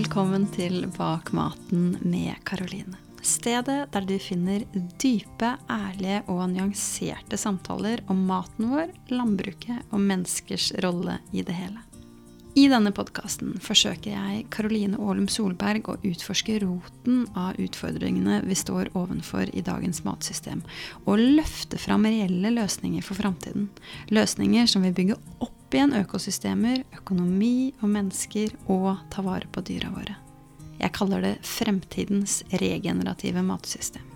velkommen til Bak maten med Karoline. Stedet der du finner dype, ærlige og nyanserte samtaler om maten vår, landbruket og menneskers rolle i det hele. I denne podkasten forsøker jeg, Karoline Aalum Solberg, å utforske roten av utfordringene vi står ovenfor i dagens matsystem, og løfte fram reelle løsninger for framtiden. Løsninger som vil bygge opp igjen økosystemer, økonomi og mennesker, og ta vare på dyra våre. Jeg kaller det fremtidens regenerative matsystem.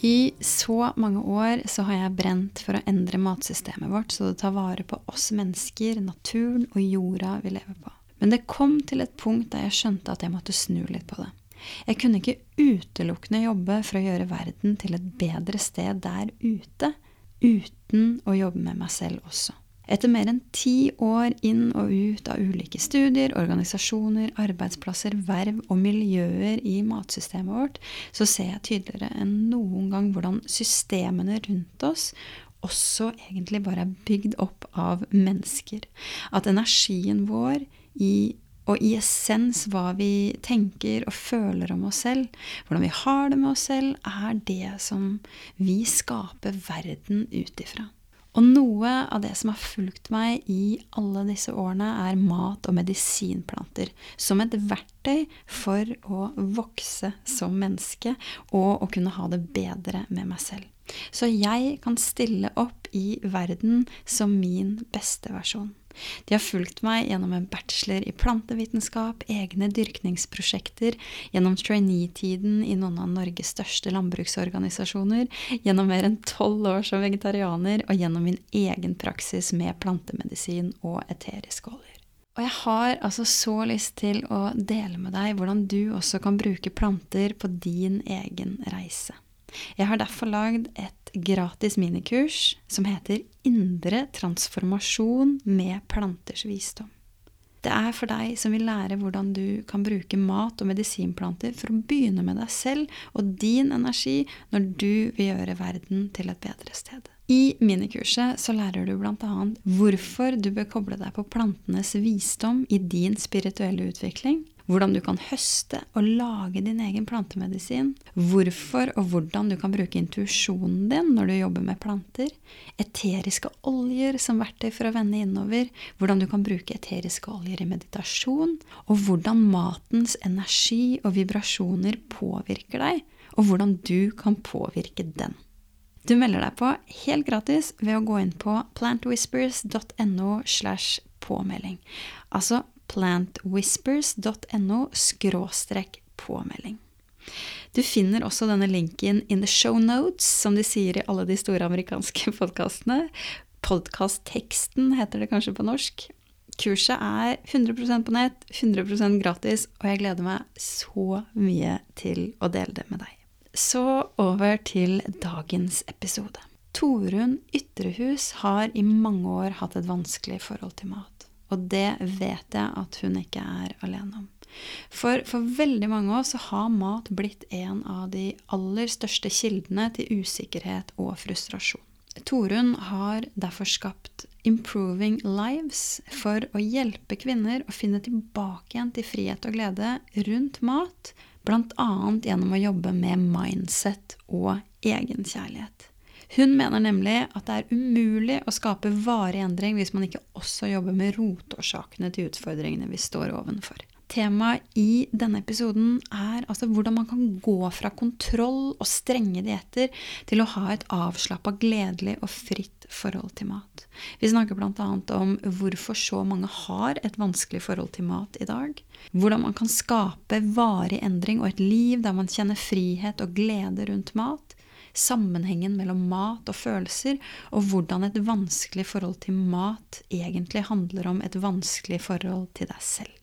I så mange år så har jeg brent for å endre matsystemet vårt så det tar vare på oss mennesker, naturen og jorda vi lever på. Men det kom til et punkt der jeg skjønte at jeg måtte snu litt på det. Jeg kunne ikke utelukkende jobbe for å gjøre verden til et bedre sted der ute, uten å jobbe med meg selv også. Etter mer enn ti år inn og ut av ulike studier, organisasjoner, arbeidsplasser, verv og miljøer i matsystemet vårt, så ser jeg tydeligere enn noen gang hvordan systemene rundt oss også egentlig bare er bygd opp av mennesker. At energien vår i og i essens hva vi tenker og føler om oss selv, hvordan vi har det med oss selv, er det som vi skaper verden ut ifra. Og noe av det som har fulgt meg i alle disse årene, er mat- og medisinplanter som et verktøy for å vokse som menneske og å kunne ha det bedre med meg selv. Så jeg kan stille opp i verden som min beste versjon. De har fulgt meg gjennom en bachelor i plantevitenskap, egne dyrkningsprosjekter, gjennom trainee-tiden i noen av Norges største landbruksorganisasjoner, gjennom mer enn tolv år som vegetarianer og gjennom min egen praksis med plantemedisin og eteriske oljer. Og jeg har altså så lyst til å dele med deg hvordan du også kan bruke planter på din egen reise. Jeg har derfor lagd et gratis minikurs som heter Indre transformasjon med planters visdom. Det er for deg som vil lære hvordan du kan bruke mat og medisinplanter for å begynne med deg selv og din energi når du vil gjøre verden til et bedre sted. I minikurset så lærer du bl.a. hvorfor du bør koble deg på plantenes visdom i din spirituelle utvikling, hvordan du kan høste og lage din egen plantemedisin, hvorfor og hvordan du kan bruke intuisjonen din når du jobber med planter, eteriske oljer som verktøy for å vende innover, hvordan du kan bruke eteriske oljer i meditasjon, og hvordan matens energi og vibrasjoner påvirker deg, og hvordan du kan påvirke den. Du melder deg på helt gratis ved å gå inn på plantwhispers.no slash påmelding. Altså plantwhispers.no skråstrek påmelding. Du finner også denne linken in the show notes, som de sier i alle de store amerikanske podkastene. Podkastteksten heter det kanskje på norsk. Kurset er 100% på nett, 100% gratis, og jeg gleder meg så mye til å dele det med deg. Så over til dagens episode. Torunn Ytrehus har i mange år hatt et vanskelig forhold til mat. Og det vet jeg at hun ikke er alene om. For for veldig mange av oss har mat blitt en av de aller største kildene til usikkerhet og frustrasjon. Torunn har derfor skapt Improving Lives for å hjelpe kvinner å finne tilbake igjen til frihet og glede rundt mat, bl.a. gjennom å jobbe med mindset og egenkjærlighet. Hun mener nemlig at det er umulig å skape varig endring hvis man ikke også jobber med rotårsakene til utfordringene vi står ovenfor. Temaet i denne episoden er altså hvordan man kan gå fra kontroll og strenge dietter til å ha et avslappa, gledelig og fritt forhold til mat. Vi snakker bl.a. om hvorfor så mange har et vanskelig forhold til mat i dag. Hvordan man kan skape varig endring og et liv der man kjenner frihet og glede rundt mat sammenhengen mellom mat og følelser, og hvordan et vanskelig forhold til mat egentlig handler om et vanskelig forhold til deg selv.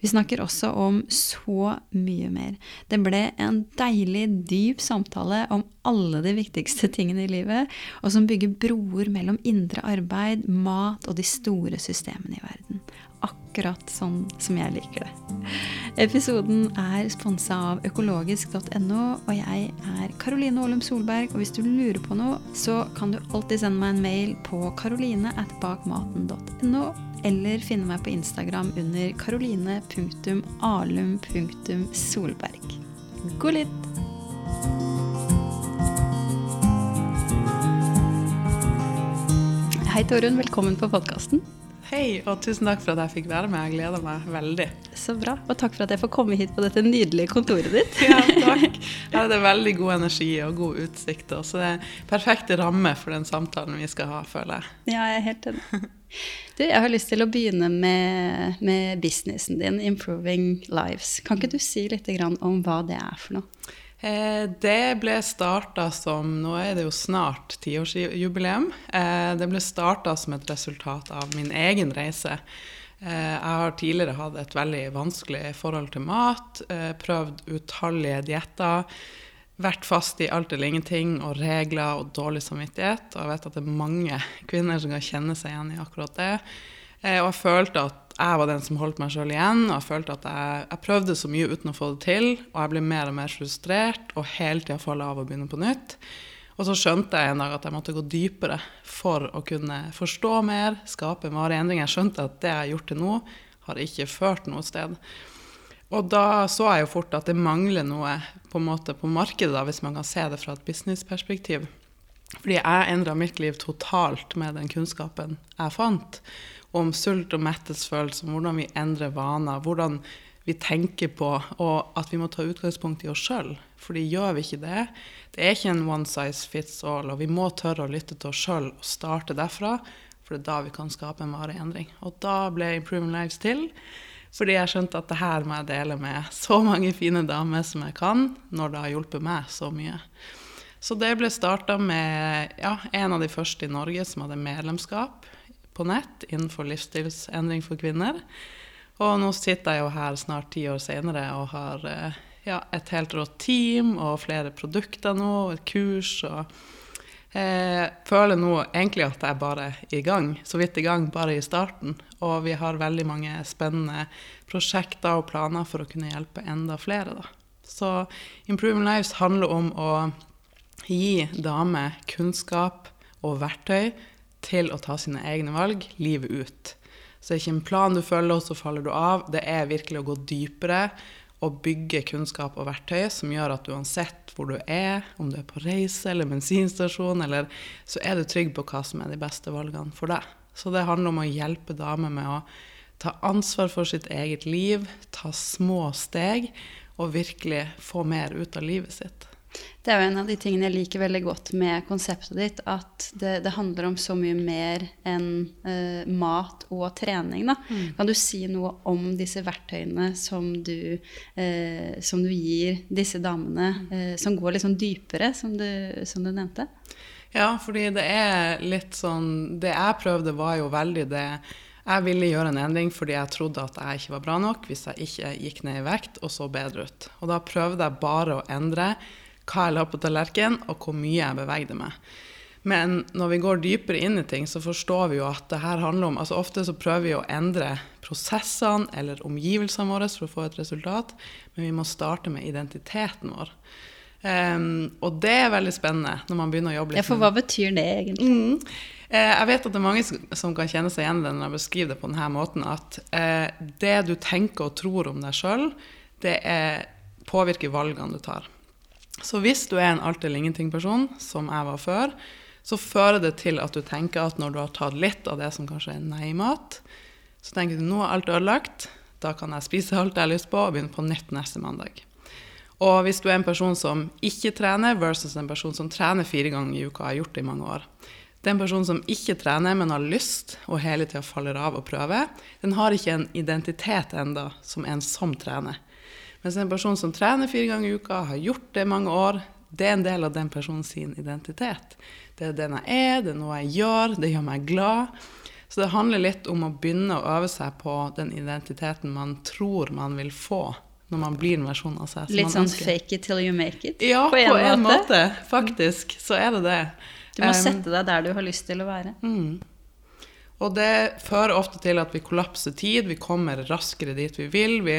Vi snakker også om så mye mer. Det ble en deilig, dyp samtale om alle de viktigste tingene i livet, og som bygger broer mellom indre arbeid, mat og de store systemene i verden akkurat sånn som jeg liker det. Episoden er sponsa av økologisk.no, og jeg er Karoline Ålum Solberg. Og hvis du lurer på noe, så kan du alltid sende meg en mail på karoline.bakmaten.no, eller finne meg på Instagram under karoline.alum.solberg. God litt! Hei, Torunn. Velkommen på podkasten. Hei, og tusen takk for at jeg fikk være med. Jeg gleder meg veldig. Så bra. Og takk for at jeg får komme hit på dette nydelige kontoret ditt. Ja, takk. Jeg hadde veldig god energi og god utsikt. Så det er perfekte ramme for den samtalen vi skal ha, føler jeg. Ja, jeg er helt enig. Du, jeg har lyst til å begynne med, med businessen din, Improving Lives. Kan ikke du si litt om hva det er for noe? Eh, det ble starta som Nå er det jo snart tiårsjubileum. Eh, det ble starta som et resultat av min egen reise. Eh, jeg har tidligere hatt et veldig vanskelig forhold til mat. Prøvd utallige dietter. Vært fast i alt eller ingenting og regler og dårlig samvittighet. Og jeg vet at det er mange kvinner som kan kjenne seg igjen i akkurat det. Og jeg følte at jeg var den som holdt meg sjøl igjen. Og jeg følte at jeg, jeg, prøvde så mye uten å få det til. Og jeg ble mer og mer frustrert og hele tida falle av og begynne på nytt. Og så skjønte jeg en dag at jeg måtte gå dypere for å kunne forstå mer, skape varige endringer. Jeg skjønte at det jeg har gjort til nå, har ikke ført noe sted. Og da så jeg jo fort at det mangler noe på, på markedet, da, hvis man kan se det fra et businessperspektiv. Fordi jeg endra mitt liv totalt med den kunnskapen jeg fant om sult og mettelsesfølelse, om hvordan vi endrer vaner, hvordan vi tenker på, og at vi må ta utgangspunkt i oss sjøl. Fordi gjør vi ikke det Det er ikke en one size fits all, og vi må tørre å lytte til oss sjøl og starte derfra, for det er da vi kan skape en varig endring. Og da ble Improving Lives til. Fordi jeg skjønte at det her må jeg dele med så mange fine damer som jeg kan, når det har hjulpet meg så mye. Så det ble starta med ja, en av de første i Norge som hadde medlemskap på nett innenfor livsstilsendring for kvinner. Og nå sitter jeg jo her snart ti år senere og har eh, ja, et helt rått team og flere produkter nå, og et kurs. og eh, føler nå egentlig at jeg bare er i gang, så vidt i gang, bare i starten. Og vi har veldig mange spennende prosjekter og planer for å kunne hjelpe enda flere. Da. Så Improving Lives handler om å gi damer kunnskap og verktøy til å ta sine egne valg livet ut. Så det er ikke en plan du følger, og så faller du av. Det er virkelig å gå dypere og bygge kunnskap og verktøy som gjør at uansett hvor du er, om du er på reise eller bensinstasjon, eller, så er du trygg på hva som er de beste valgene for deg. Så det handler om å hjelpe damer med å ta ansvar for sitt eget liv, ta små steg og virkelig få mer ut av livet sitt. Det er jo en av de tingene jeg liker veldig godt med konseptet ditt. At det, det handler om så mye mer enn uh, mat og trening. Da. Mm. Kan du si noe om disse verktøyene som du, uh, som du gir disse damene, uh, som går litt sånn dypere, som du, som du, nevnte? Ja, fordi det er litt sånn Det jeg prøvde, var jo veldig det jeg ville gjøre en endring fordi jeg trodde at jeg ikke var bra nok hvis jeg ikke gikk ned i vekt og så bedre ut. Og da prøvde jeg bare å endre hva jeg la på tallerkenen, og hvor mye jeg bevegde meg. Men når vi går dypere inn i ting, så forstår vi jo at det her handler om altså Ofte så prøver vi å endre prosessene eller omgivelsene våre for å få et resultat, men vi må starte med identiteten vår. Um, og det er veldig spennende når man begynner å jobbe litt Ja, For hva betyr det egentlig? Mm. Uh, jeg vet at det er mange som kan kjenne seg igjen i det når jeg beskriver det på denne måten, at uh, det du tenker og tror om deg sjøl, det er, påvirker valgene du tar. Så hvis du er en alt eller ingenting-person, som jeg var før, så fører det til at du tenker at når du har tatt litt av det som kanskje er nei-mat, så tenker du nå er alt ødelagt, da kan jeg spise alt jeg har lyst på og begynne på nytt neste mandag. Og hvis du er en person som ikke trener, versus en person som trener fire ganger i uka, har gjort det i mange år. Den personen som ikke trener, men har lyst og hele tida faller av og prøver, den har ikke en identitet enda som en som trener. Mens en person som trener fire ganger i uka, har gjort det i mange år, det er en del av den personens identitet. Det er den jeg er, det er noe jeg gjør, det gjør meg glad. Så det handler litt om å begynne å øve seg på den identiteten man tror man vil få når man blir en versjon av seg. Litt sånn ønsker. fake it till you make it? Ja, på en, på en måte. måte. Faktisk. Så er det det. Du må um, sette deg der du har lyst til å være. Mm. Og det fører ofte til at vi kollapser tid, vi kommer raskere dit vi vil. Vi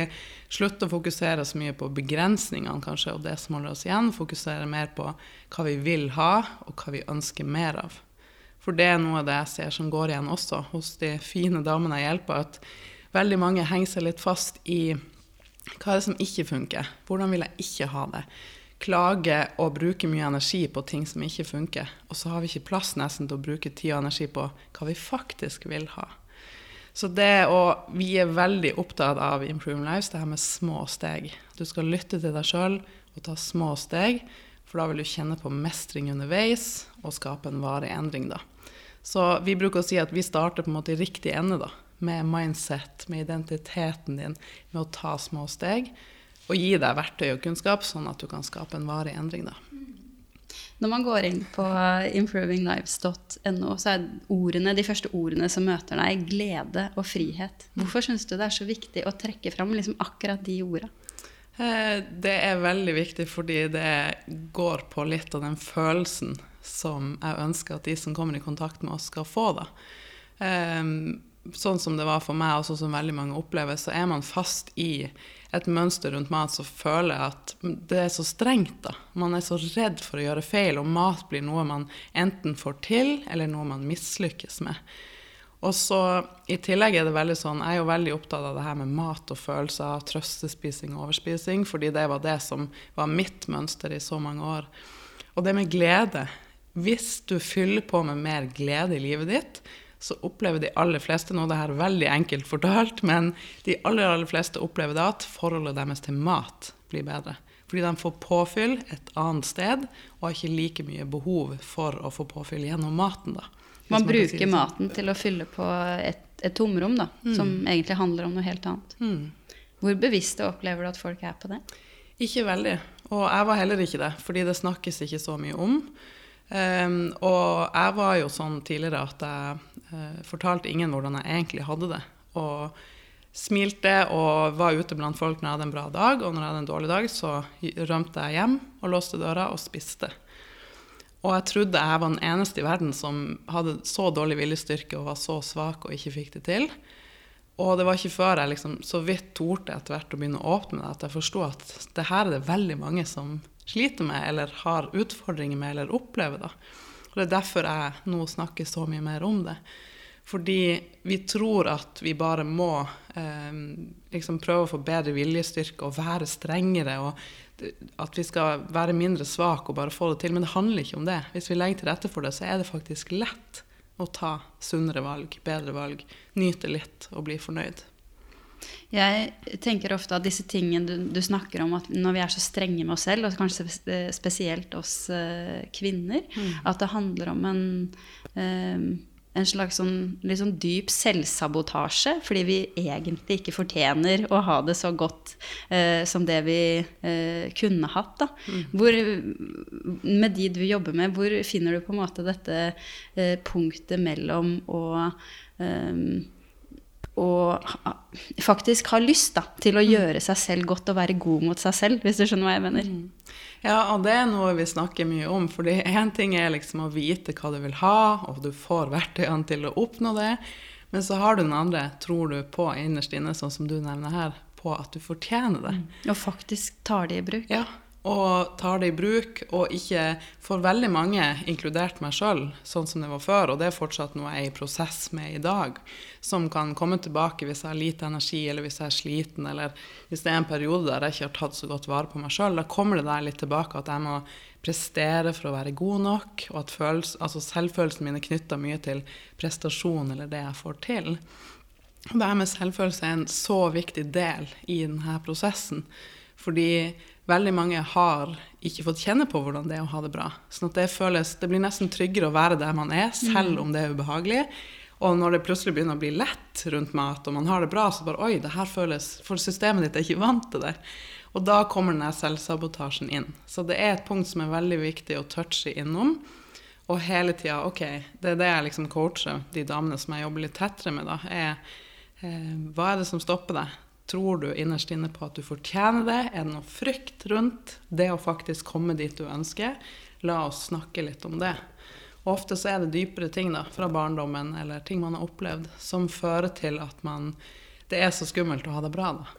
slutter å fokusere så mye på begrensningene kanskje, og det som holder oss igjen. Fokusere mer på hva vi vil ha, og hva vi ønsker mer av. For det er noe av det jeg ser som går igjen også hos de fine damene jeg hjelper, at veldig mange henger seg litt fast i hva er det som ikke funker? Hvordan vil jeg ikke ha det? Klage og bruke mye energi på ting som ikke funker. Og så har vi ikke plass nesten til å bruke tid og energi på hva vi faktisk vil ha. Så det å Vi er veldig opptatt av Improving Lives, det her med små steg. Du skal lytte til deg sjøl og ta små steg. For da vil du kjenne på mestring underveis og skape en varig endring, da. Så vi bruker å si at vi starter på en måte i riktig ende, da. Med mindset, med identiteten din, med å ta små steg. Og gi deg verktøy og kunnskap, sånn at du kan skape en varig endring, da. Når man går inn på improvinglives.no, så er ordene, de første ordene som møter deg, glede og frihet. Hvorfor syns du det er så viktig å trekke fram liksom akkurat de ordene? Eh, det er veldig viktig fordi det går på litt av den følelsen som jeg ønsker at de som kommer i kontakt med oss, skal få. da. Ehm, sånn som det var for meg, og sånn som veldig mange opplever, så er man fast i et mønster rundt mat så føler jeg at det er så strengt. da. Man er så redd for å gjøre feil, og mat blir noe man enten får til, eller noe man mislykkes med. Og så I tillegg er det veldig sånn, jeg er jo veldig opptatt av det her med mat og følelser, trøstespising og overspising, fordi det var det som var mitt mønster i så mange år. Og det med glede Hvis du fyller på med mer glede i livet ditt, så opplever de aller fleste nå det her veldig enkelt fortalt, men de aller, aller fleste opplever da at forholdet deres til mat blir bedre. Fordi de får påfyll et annet sted, og har ikke like mye behov for å få påfyll gjennom maten. da. Man bruker si sånn. maten til å fylle på et, et tomrom, da, mm. som egentlig handler om noe helt annet. Mm. Hvor bevisste opplever du at folk er på det? Ikke veldig. Og jeg var heller ikke det, fordi det snakkes ikke så mye om. Um, og jeg var jo sånn tidligere at jeg uh, fortalte ingen hvordan jeg egentlig hadde det. Og smilte og var ute blant folk når jeg hadde en bra dag, og når jeg hadde en dårlig dag, så rømte jeg hjem og låste døra og spiste. Og jeg trodde jeg var den eneste i verden som hadde så dårlig viljestyrke og var så svak og ikke fikk det til. Og det var ikke før jeg liksom så vidt torde etter hvert å begynne å åpne det, at jeg forsto at det her er det veldig mange som sliter med, eller har utfordringer med, eller opplever. da. Og Det er derfor jeg nå snakker så mye mer om det. Fordi vi tror at vi bare må eh, liksom prøve å få bedre viljestyrke og være strengere. og at vi skal være mindre svake og bare få det til. Men det handler ikke om det. Hvis vi legger til rette for det, så er det faktisk lett å ta sunnere valg, bedre valg, nyte litt og bli fornøyd. Jeg tenker ofte at disse tingene du, du, snakker om, at når vi er så strenge med oss selv, og kanskje spesielt oss uh, kvinner, mm. at det handler om en uh, en slags sånn, litt sånn dyp selvsabotasje, fordi vi egentlig ikke fortjener å ha det så godt eh, som det vi eh, kunne hatt. Mm. Hvor, med de du jobber med, hvor finner du på en måte dette eh, punktet mellom å og faktisk ha lyst da, til å mm. gjøre seg selv godt og være god mot seg selv, hvis du skjønner hva jeg mener. Mm. Ja, og det er noe vi snakker mye om. For én ting er liksom å vite hva du vil ha, og du får verktøyene til å oppnå det. Men så har du den andre, tror du på innerst inne, sånn som du nevner her, på at du fortjener det. Mm. Og faktisk tar det i bruk. Ja, og tar det i bruk, og ikke for veldig mange, inkludert meg sjøl, sånn som det var før, og det er fortsatt noe jeg er i prosess med i dag, som kan komme tilbake hvis jeg har lite energi, eller hvis jeg er sliten, eller hvis det er en periode der jeg ikke har tatt så godt vare på meg sjøl. Da kommer det der litt tilbake at jeg må prestere for å være god nok, og at følelse, altså selvfølelsen min er knytta mye til prestasjon eller det jeg får til. Det her med selvfølelse er en så viktig del i denne prosessen. Fordi veldig mange har ikke fått kjenne på hvordan det er å ha det bra. Sånn at det føles Det blir nesten tryggere å være der man er, selv mm. om det er ubehagelig. Og når det plutselig begynner å bli lett rundt mat, og man har det bra, så bare Oi, det her føles For systemet ditt er ikke vant til det. Og da kommer den selvsabotasjen inn. Så det er et punkt som er veldig viktig å touche innom. Og hele tida OK, det er det jeg liksom coacher de damene som jeg jobber litt tettere med, da, er eh, Hva er det som stopper deg? Tror du innerst inne på at du fortjener det? Er det noe frykt rundt det å faktisk komme dit du ønsker? La oss snakke litt om det. Og ofte så er det dypere ting da, fra barndommen eller ting man har opplevd, som fører til at man Det er så skummelt å ha det bra, da.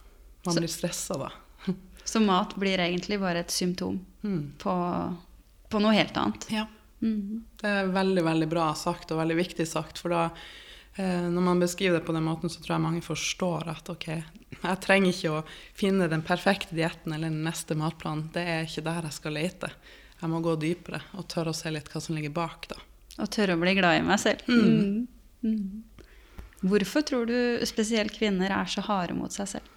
Man så, blir stressa da. så mat blir egentlig bare et symptom mm. på, på, noe helt annet? Ja. Mm. Det er veldig, veldig bra sagt, og veldig viktig sagt. For da, når man beskriver det på den måten, så tror jeg mange forstår at ok, jeg trenger ikke å finne den perfekte dietten eller den neste matplanen. Det er ikke der jeg skal lete. Jeg må gå dypere og tørre å se litt hva som ligger bak, da. Og tørre å bli glad i meg selv. Mm. Mm. Hvorfor tror du spesielt kvinner er så harde mot seg selv?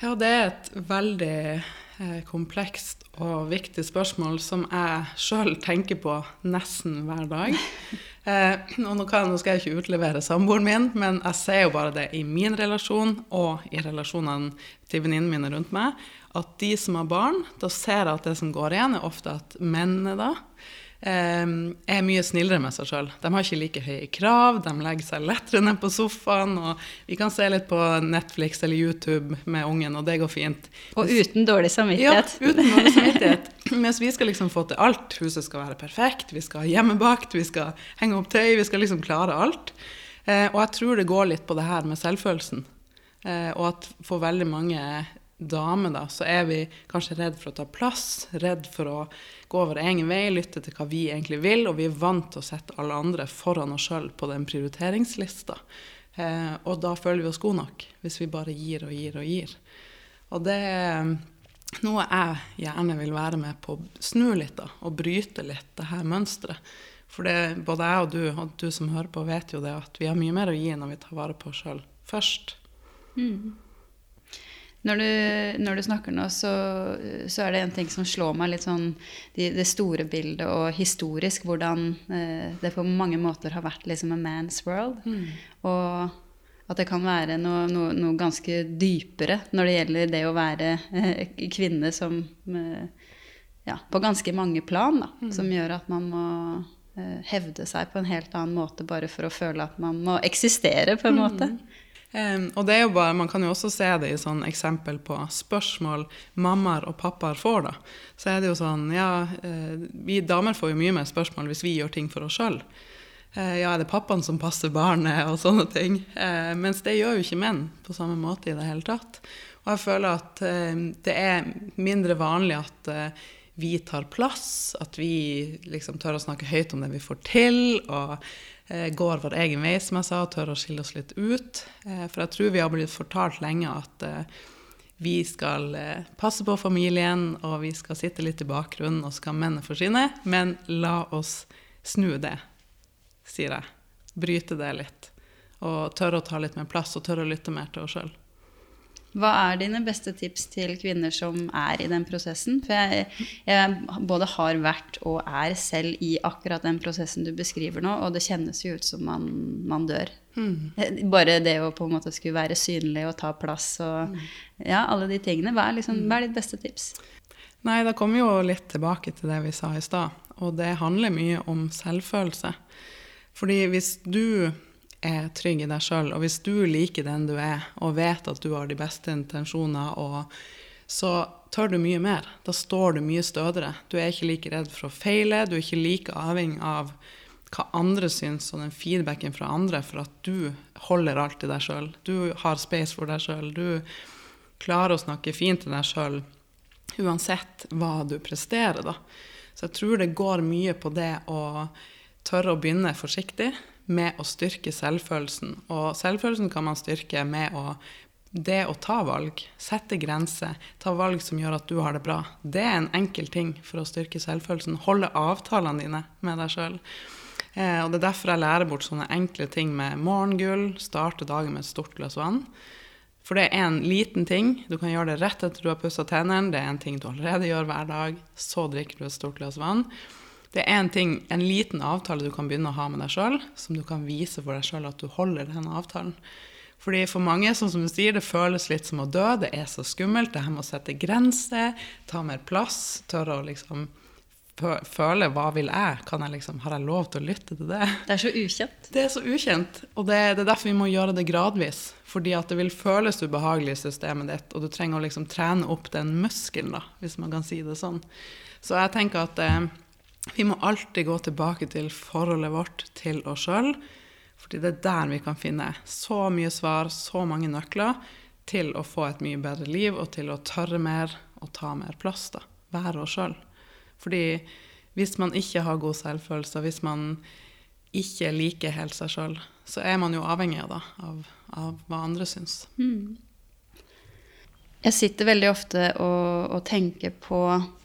Ja, det er et veldig eh, komplekst og viktig spørsmål som jeg sjøl tenker på nesten hver dag. Eh, nå, kan, nå, skal jeg ikke utlevere samboeren min, men jeg ser jo bare det i min relasjon og i relasjonene til venninnene mine rundt meg, at de som har barn, da ser jeg at det som går igjen, er ofte at mennene da er mye snillere med seg sjøl. De har ikke like høye krav, de legger seg lettere ned på sofaen. og Vi kan se litt på Netflix eller YouTube med ungen, og det går fint. Og uten dårlig samvittighet. Ja, uten dårlig samvittighet. Mens vi skal liksom få til alt. Huset skal være perfekt, vi skal ha hjemmebakt, vi skal henge opp tøy, vi skal liksom klare alt. Eh, og jeg tror det går litt på det her med selvfølelsen. Eh, og at for veldig mange dame, da, så er vi kanskje redd for å ta plass, redd for å gå vår egen vei, lytte til hva vi egentlig vil, og vi er vant til å sette alle andre foran oss sjøl på den prioriteringslista. Eh, og da føler vi oss gode nok, hvis vi bare gir og gir og gir. Og det er noe jeg gjerne vil være med på å snu litt, da, og bryte litt det her mønsteret. For det, både jeg og du, og du som hører på, vet jo det at vi har mye mer å gi når vi tar vare på oss sjøl først. Mm. Når du, når du, snakker nå, så, så, er det en ting som slår meg litt sånn det, det store bildet og historisk, hvordan eh, det på mange måter har vært liksom a man's world. Mm. Og at det kan være noe, noe, noe, ganske dypere når det gjelder det å være eh, kvinne som eh, Ja, på ganske mange plan, da. Mm. Som gjør at man må eh, hevde seg på en helt annen måte bare for å føle at man må eksistere, på en mm. Og det er jo bare, Man kan jo også se det i sånn eksempel på spørsmål mammaer og pappaer får. da. Så er det jo sånn Ja, uh, vi damer får jo mye mer spørsmål hvis vi gjør ting for oss sjøl. Eh, ja, er det pappaen som passer barnet, og sånne ting. Uh, mens det gjør jo ikke menn på samme måte i det hele tatt. Og jeg føler at det er mindre vanlig at vi tar plass, at vi liksom tør å snakke høyt om det vi får til. og Eh, går vår egen vei, som jeg sa, og tør å skille oss litt ut. Eh, for jeg tror vi har blitt fortalt lenge at eh, vi skal passe på familien, og vi skal sitte litt i bakgrunnen, og skal mennene sine, Men la oss snu det, sier jeg. Bryte det litt. Og tørre å ta litt mer plass, og tørre å lytte mer til oss sjøl. Hva er dine beste tips til kvinner som er i den prosessen? For jeg, jeg, både har vært og er selv i akkurat den prosessen du beskriver nå, og det kjennes jo ut som man, man dør. Mm. Bare det å på en måte skulle være synlig og ta plass og mm. ja, alle de tingene. Hva er, liksom, hva er ditt beste tips? Nei, da kommer vi jo litt tilbake til det vi sa i stad. Og det handler mye om selvfølelse. Fordi hvis du er trygg i deg sjøl. Og hvis du liker den du er, og vet at du har de beste intensjoner, så tør du mye mer. Da står du mye stødigere. Du er ikke like redd for å feile. Du er ikke like avhengig av hva andre syns, og den feedbacken fra andre, for at du holder alt i deg sjøl. Du har space for deg sjøl. Du klarer å snakke fint til deg sjøl uansett hva du presterer, da. Så jeg tror det går mye på det å tørre å begynne forsiktig med å styrke selvfølelsen. Og selvfølelsen kan man styrke med å det å ta valg, sette grenser, ta valg som gjør at du har det bra, det er en enkel ting for å styrke selvfølelsen. Holde avtalene dine med deg sjøl. Eh, og det er derfor jeg lærer bort sånne enkle ting med morgengull, starte dagen med et stort glass vann. For det er en liten ting. Du kan gjøre det rett etter du har pussa tennene. Det er en ting du allerede gjør hver dag. Så drikker du et stort glass vann. Det er en ting, en liten avtale du kan begynne å ha med deg sjøl, som du kan vise for deg sjøl at du holder den avtalen. Fordi For mange sånn som du sier, det føles litt som å dø. Det er så skummelt. Det her med å sette grenser, ta mer plass, tørre å liksom føle hva vil jeg? Kan jeg liksom, har jeg lov til å lytte til det? Det er så ukjent. Det er så ukjent. Og det, det er derfor vi må gjøre det gradvis. Fordi at det vil føles ubehagelig i systemet ditt, og du trenger å liksom trene opp den muskelen, da, hvis man kan si det sånn. Så jeg tenker at eh, vi må alltid gå tilbake til forholdet vårt til oss sjøl. Fordi det er der vi kan finne så mye svar, så mange nøkler til å få et mye bedre liv og til å tørre mer og ta mer plass. da. Være oss sjøl. Fordi hvis man ikke har god selvfølelse, hvis man ikke liker helt seg sjøl, så er man jo avhengig av, da, av, av hva andre syns. Mm. Jeg sitter veldig ofte og, og tenker på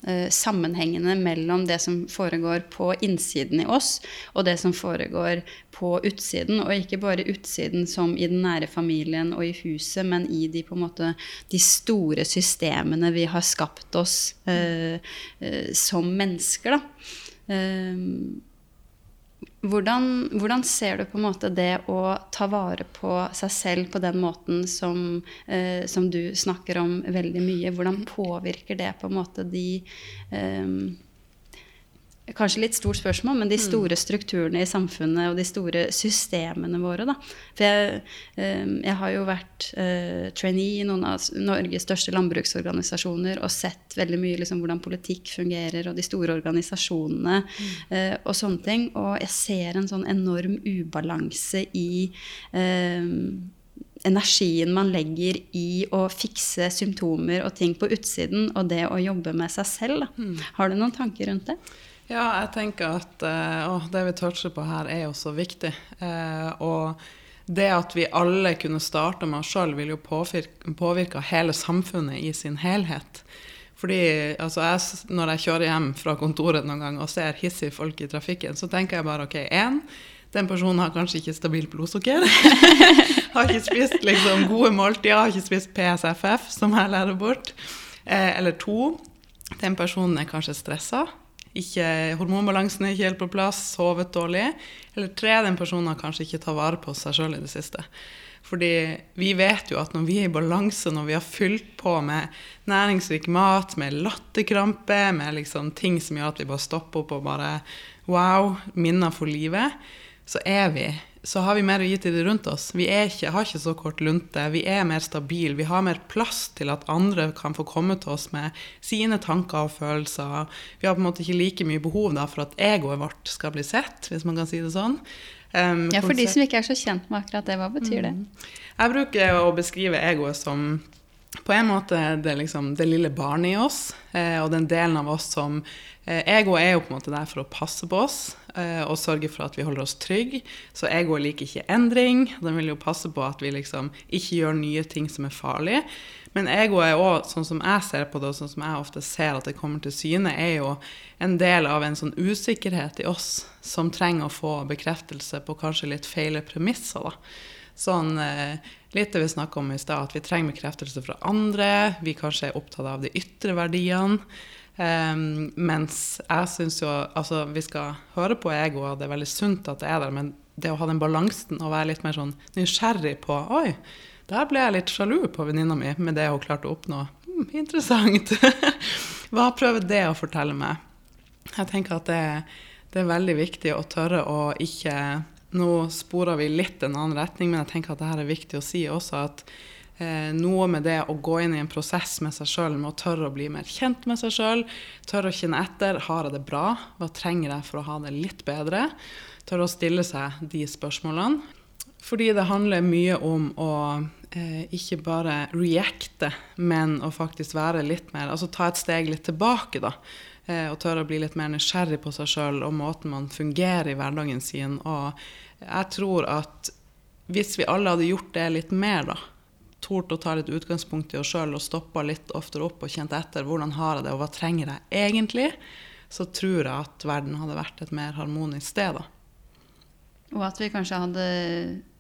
eh, sammenhengene mellom det som foregår på innsiden i oss, og det som foregår på utsiden. Og ikke bare utsiden som i den nære familien og i huset, men i de, måte, de store systemene vi har skapt oss eh, eh, som mennesker. Da. Hvordan, hvordan, ser du på en måte det å ta vare på seg selv på den måten som, eh, som du snakker om veldig mye? Hvordan påvirker det på en måte de eh, Kanskje litt stort spørsmål, men de mm. store strukturene i samfunnet og de store systemene våre. Da. For jeg, ehm, jeg har jo vært uh, trainee i noen av Norges største landbruksorganisasjoner og sett veldig mye liksom, hvordan politikk fungerer, og de store organisasjonene mm. uh, og sånne ting. Og jeg ser en sånn enorm ubalanse i uh, energien man legger i å fikse symptomer og ting på utsiden, og det å jobbe med seg selv. Mm. Har du noen tanker rundt det? Ja, jeg tenker at å, det vi toucher på her, er jo så viktig. Eh, og det at vi alle kunne starte med oss sjøl, vil jo påvirke, påvirke, hele samfunnet i sin helhet. Fordi altså jeg, Når jeg kjører hjem fra kontoret noen gang og ser hissige folk i trafikken, så tenker jeg bare OK, én, den personen har kanskje ikke stabilt blodsukker. har ikke spist liksom, gode måltider, har ikke spist PSFF, som jeg lærer bort. Eh, eller to, den personen er kanskje stressa ikke, hormonbalansen er ikke helt på plass, sovet dårlig. Eller tre, den personen har kanskje ikke tatt vare på seg sjøl i det siste. Fordi vi vet jo at når vi er i balanse, når vi har fylt på med næringsrik mat, med latterkrampe, med liksom ting som gjør at vi bare stopper opp og bare Wow, minner for livet, så er vi så har vi mer å gi til de rundt oss. Vi ikke, har ikke så kort lunte. Vi er mer stabile. Vi har mer plass til at andre kan få komme til oss med sine tanker og følelser. Vi har på en måte ikke like mye behov da, for at egoet vårt skal bli sett, hvis man kan si det sånn. Um, ja, For de som ikke er så kjent med akkurat det, hva betyr det? Mm. Jeg bruker å beskrive egoet som på en måte det, liksom, det lille barnet i oss, eh, og den delen av oss som eh, Egoet er jo på en måte der for å passe på oss og sørge for at vi holder oss trygge. Så egoet liker ikke endring. Den vil jo passe på at vi liksom ikke gjør nye ting som er farlige. Men egoet er òg, sånn som jeg ser på det, og sånn som jeg ofte ser at det kommer til syne, er jo en del av en sånn usikkerhet i oss som trenger å få bekreftelse på kanskje litt feile premisser. da. Sånn eh, litt det vi snakka om i stad, at vi trenger bekreftelse fra andre. Vi kanskje er opptatt av de ytre verdiene. Um, mens jeg syns jo Altså, vi skal høre på ego, og det er veldig sunt at det er der, men det å ha den balansen og være litt mer sånn nysgjerrig på Oi, der ble jeg litt sjalu på venninna mi med det hun klarte å oppnå. Hmm, interessant. Hva prøver det å fortelle meg? Jeg tenker at det, det er veldig viktig å tørre å ikke nå sporer vi litt en annen retning, men jeg tenker at dette er viktig å si også. at eh, Noe med det å gå inn i en prosess med seg sjøl, med å tørre å bli mer kjent med seg sjøl, tørre å kjenne etter har jeg det bra, hva trenger jeg for å ha det litt bedre, tørre å stille seg de spørsmålene. Fordi det handler mye om å eh, ikke bare reacte, men å faktisk være litt mer Altså ta et steg litt tilbake, da. Eh, og tørre å bli litt mer nysgjerrig på seg sjøl og måten man fungerer i hverdagen sin. Og jeg tror at hvis vi alle hadde gjort det litt mer, da, tort å ta litt utgangspunkt i oss sjøl og stoppa litt oftere opp og kjent etter hvordan har jeg det, og hva trenger jeg egentlig, så tror jeg at verden hadde vært et mer harmonisk sted. da. Og at vi kanskje hadde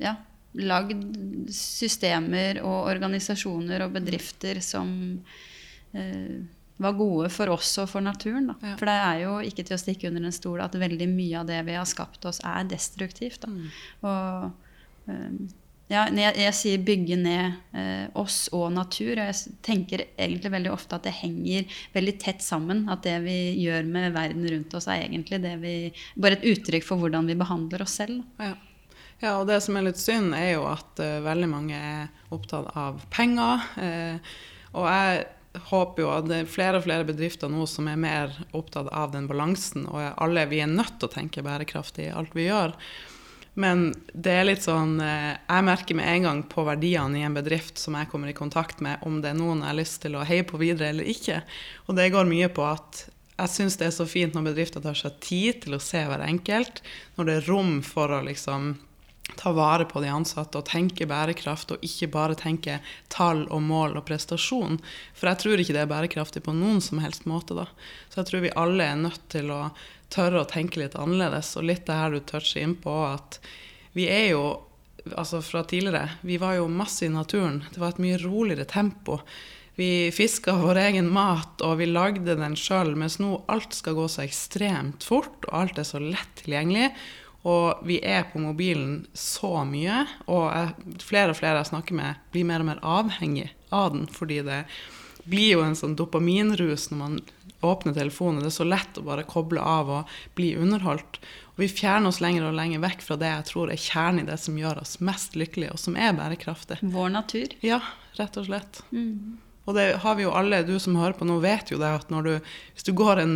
ja, lagd systemer og organisasjoner og bedrifter som eh, var gode for oss og for naturen. Ja. For det er jo ikke til å stikke under en stol at veldig mye av det vi har skapt oss, er destruktivt. Mm. Og um, ja, jeg, jeg, sier bygge ned eh, oss og natur. Og jeg tenker egentlig veldig ofte at det henger veldig tett sammen. At det vi gjør med verden rundt oss, er egentlig det vi, bare et uttrykk for hvordan vi behandler oss selv. Ja. ja og det som er litt synd, er jo at uh, veldig mange er opptatt av penger. Uh, og jeg håper jo at det er flere og flere bedrifter nå som er mer opptatt av den balansen. Og alle vi er nødt til å tenke bærekraftig i alt vi gjør. Men det er litt sånn eh, Jeg merker med en gang på verdiene i en bedrift som jeg kommer i kontakt med, om det er noen jeg har lyst til å heie på videre eller ikke. Og det går mye på at jeg syns det er så fint når bedrifter tar seg tid til å se hver enkelt, når det er rom for å liksom ta vare på de ansatte og tenke bærekraft, og ikke bare tenke tall og mål og prestasjon. For jeg tror ikke det er bærekraftig på noen som helst måte. da. Så jeg tror vi alle er nødt til å tørre å tenke litt annerledes. Og litt det her du toucher inn på, at vi er jo altså fra tidligere, vi var jo masse i naturen. Det var et mye roligere tempo. Vi fiska vår egen mat, og vi lagde den sjøl, mens nå alt skal gå så ekstremt fort, og alt er så lett tilgjengelig. Og vi er på mobilen så mye, og flere og flere jeg snakker med, blir mer og mer avhengig av den, fordi det blir jo en sånn dopaminrus når man åpner telefonen. Det er så lett å bare koble av og bli underholdt. Og vi fjerner oss lenger og lenger vekk fra det jeg tror er kjernen i det som gjør oss mest lykkelige, og som er bærekraftig. Vår natur. Ja, rett og slett. Mm. Og det har vi jo alle, du som hører på nå, vet jo det at når du, hvis du går en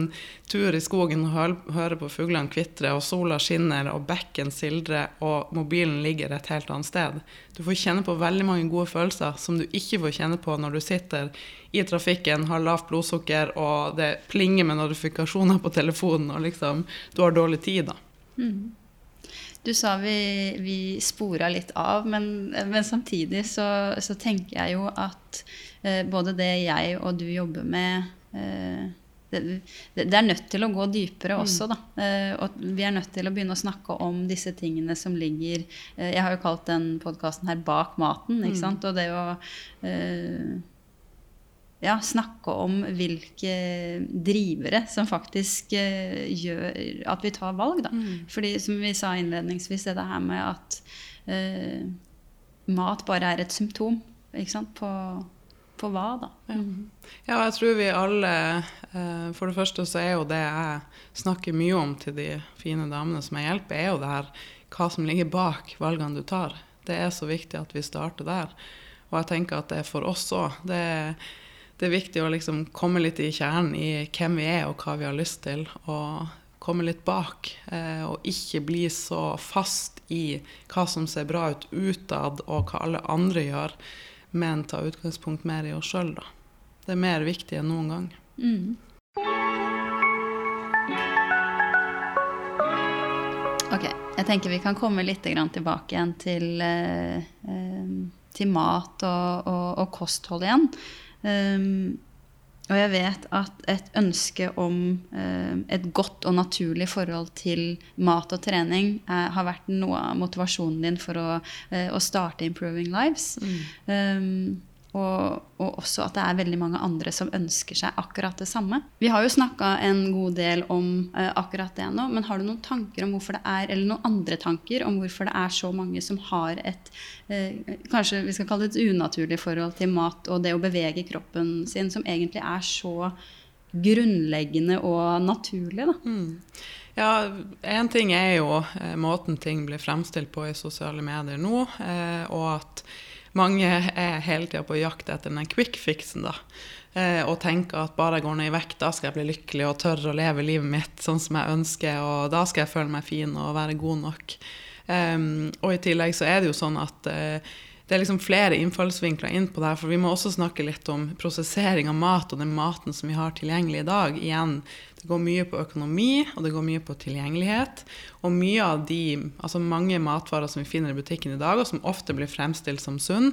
tur i skogen og hører på fuglene kvitre, og sola skinner, og bekken sildrer, og mobilen ligger et helt annet sted Du får kjenne på veldig mange gode følelser som du ikke får kjenne på når du sitter i trafikken, har lavt blodsukker, og det plinger med notifikasjoner på telefonen, og liksom du har dårlig tid, da. Mm. Du sa vi, vi spora litt av, men, men samtidig så, så tenker jeg jo at både det jeg og du jobber med eh, det, det, er nødt til å gå dypere mm. også, da. Eh, og vi er nødt til å begynne å snakke om disse tingene som ligger Jeg har jo kalt den podkasten her 'Bak maten'. ikke mm. sant? Og det å ja, snakke om hvilke drivere som faktisk gjør at vi tar valg, da. Mm. Fordi som vi sa innledningsvis, det her med at uh, mat bare er et symptom ikke sant, på på hva, da. Ja. ja. jeg tror vi alle eh, For det første så er jo det jeg snakker mye om til de fine damene som jeg hjelper, er jo det her hva som ligger bak valgene du tar. Det er så viktig at vi starter der. Og jeg tenker at det er for oss òg. Det, det, er viktig å liksom komme litt i kjernen i hvem vi er og hva vi har lyst til. Og komme litt bak. Eh, og ikke bli så fast i hva som ser bra ut utad, og hva alle andre gjør men ta utgangspunkt mer i oss sjøl, da. Det er mer viktig enn noen gang. Mm. Ok, jeg tenker vi kan komme litt tilbake igjen til, eh, eh, til mat og, og, og, kosthold igjen. Um, og jeg vet at et ønske om eh, et godt og naturlig forhold til mat og trening eh, har vært noe av motivasjonen din for å, eh, å starte Improving Lives. Mm. Um, og, og, også at det er veldig mange andre som ønsker seg akkurat det samme. Vi har jo snakka en god del om uh, akkurat det nå, men har du noen tanker om hvorfor det er, eller noen andre tanker om hvorfor det er så mange som har et uh, kanskje vi skal kalle det et unaturlig forhold til mat og det å bevege kroppen sin, som egentlig er så grunnleggende og naturlig? da? Mm. Ja, Én ting er jo eh, måten ting blir fremstilt på i sosiale medier nå, eh, og at mange er hele tida på jakt etter den quick fixen, da. Eh, og tenker at bare jeg går ned i vekt, da skal jeg bli lykkelig og tørre å leve livet mitt sånn som jeg ønsker, og da skal jeg føle meg fin og være god nok. Um, og i tillegg så er det jo sånn at uh, det er liksom flere innfallsvinkler inn på det her, for vi må også snakke litt om prosessering av mat og den maten som vi har tilgjengelig i dag. Igjen, det går mye på økonomi, og det går mye på tilgjengelighet. Og mye av de, altså mange matvarer som vi finner i butikken i dag, og som ofte blir fremstilt som sunn,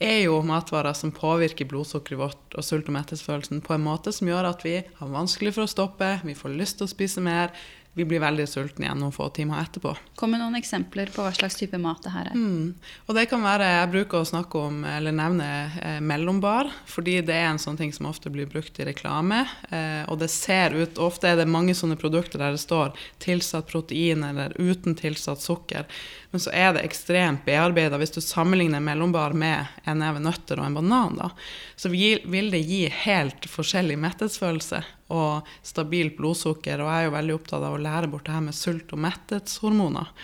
er jo matvarer som påvirker blodsukkeret vårt og sult- og mettelsesfølelsen på en måte som gjør at vi har vanskelig for å stoppe, vi får lyst til å spise mer, vi blir veldig sultne igjen noen få timer etterpå. Kom med noen eksempler på hva slags type mat det her er. Mm. Og det kan være, Jeg bruker å snakke om, eller nevne eh, mellombar, fordi det er en sånn ting som ofte blir brukt i reklame. Eh, og det ser ut, Ofte er det mange sånne produkter der det står tilsatt protein eller uten tilsatt sukker. Men så er det ekstremt bearbeida. Hvis du sammenligner mellombar med en neve nøtter og en banan, da, så vil det gi helt forskjellig metthetsfølelse og stabilt blodsukker. Og jeg er jo veldig opptatt av å lære bort det her med sult- og metthetshormoner.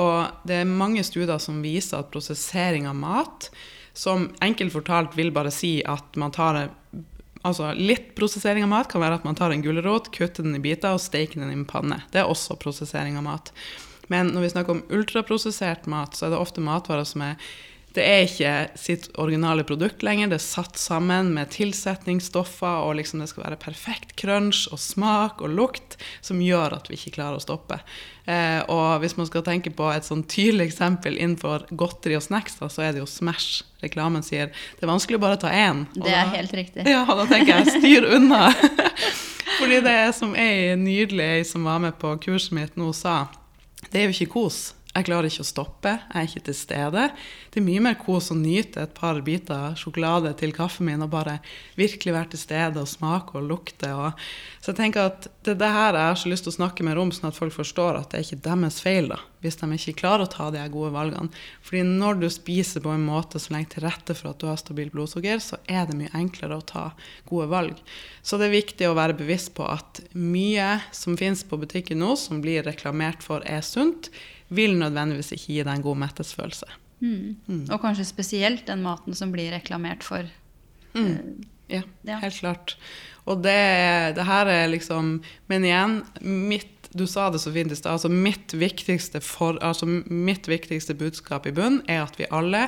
Og det er mange studier som viser at prosessering av mat, som enkelt fortalt vil bare si at man tar Altså Litt prosessering av mat kan være at man tar en gulrot, kutter den i biter og steker den i en panne. Det er også prosessering av mat. Men når vi snakker om ultraprosessert mat, så er det ofte matvarer som er det er ikke sitt originale produkt lenger. Det er satt sammen med tilsetningsstoffer, og liksom det skal være perfekt crunch og smak og lukt som gjør at vi ikke klarer å stoppe. Eh, og hvis man skal tenke på et sånn tydelig eksempel innenfor godteri og snacks, da, så er det jo Smash. Reklamen sier det er vanskelig å bare ta én. Det er da, helt riktig. Ja, da tenker jeg styr unna. Fordi det som ei nydelig ei som var med på kurset mitt nå sa, det er jo ikke kos. Jeg klarer ikke å stoppe, jeg er ikke til stede. Det er mye mer kos å nyte et par biter sjokolade til kaffen min og bare virkelig være til stede og smake og lukte. Og så jeg tenker at det er det her jeg har så lyst til å snakke mer om, sånn at folk forstår at det er ikke deres feil da, hvis de ikke klarer å ta de gode valgene. Fordi når du spiser på en måte som legger til rette for at du har stabilt blodsukker, så er det mye enklere å ta gode valg. Så det er viktig å være bevisst på at mye som finnes på butikken nå, som blir reklamert for er sunt, vil nødvendigvis ikke gi deg en god mettelsesfølelse. Mm. Mm. Og kanskje spesielt den maten som blir reklamert for. Mm. Uh, ja, ja, helt klart. Og det, det, her er liksom Men igjen, mitt, du sa det så fint i stad. Altså mitt, altså mitt viktigste budskap i bunn er at vi alle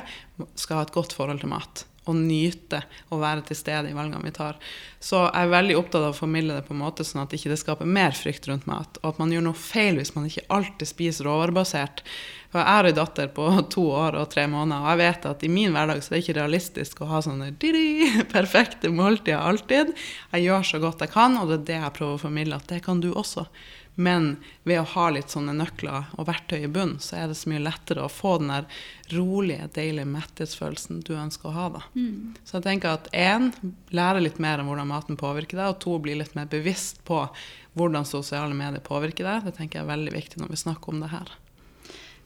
skal ha et godt forhold til mat og nyte å være til stede i valgene vi tar. Så jeg er veldig opptatt av å formidle det på en måte sånn at det ikke skaper mer frykt rundt mat, og at man gjør noe feil hvis man ikke alltid spiser råvarebasert. Jeg har en datter på to år og tre måneder, og jeg vet at i min hverdag så er det ikke realistisk å ha sånne perfekte måltider alltid. Jeg gjør så godt jeg kan, og det er det jeg prøver å formidle, at det kan du også. Men ved å ha litt sånne nøkler og verktøy i bunn, så er det så mye lettere å få den der rolige, deilige metthetsfølelsen du ønsker å ha. da. Mm. Så jeg tenker at én, lære litt mer om hvordan maten påvirker deg, og to, bli litt mer bevisst på hvordan sosiale medier påvirker deg. Det tenker jeg er veldig viktig når vi snakker om det her.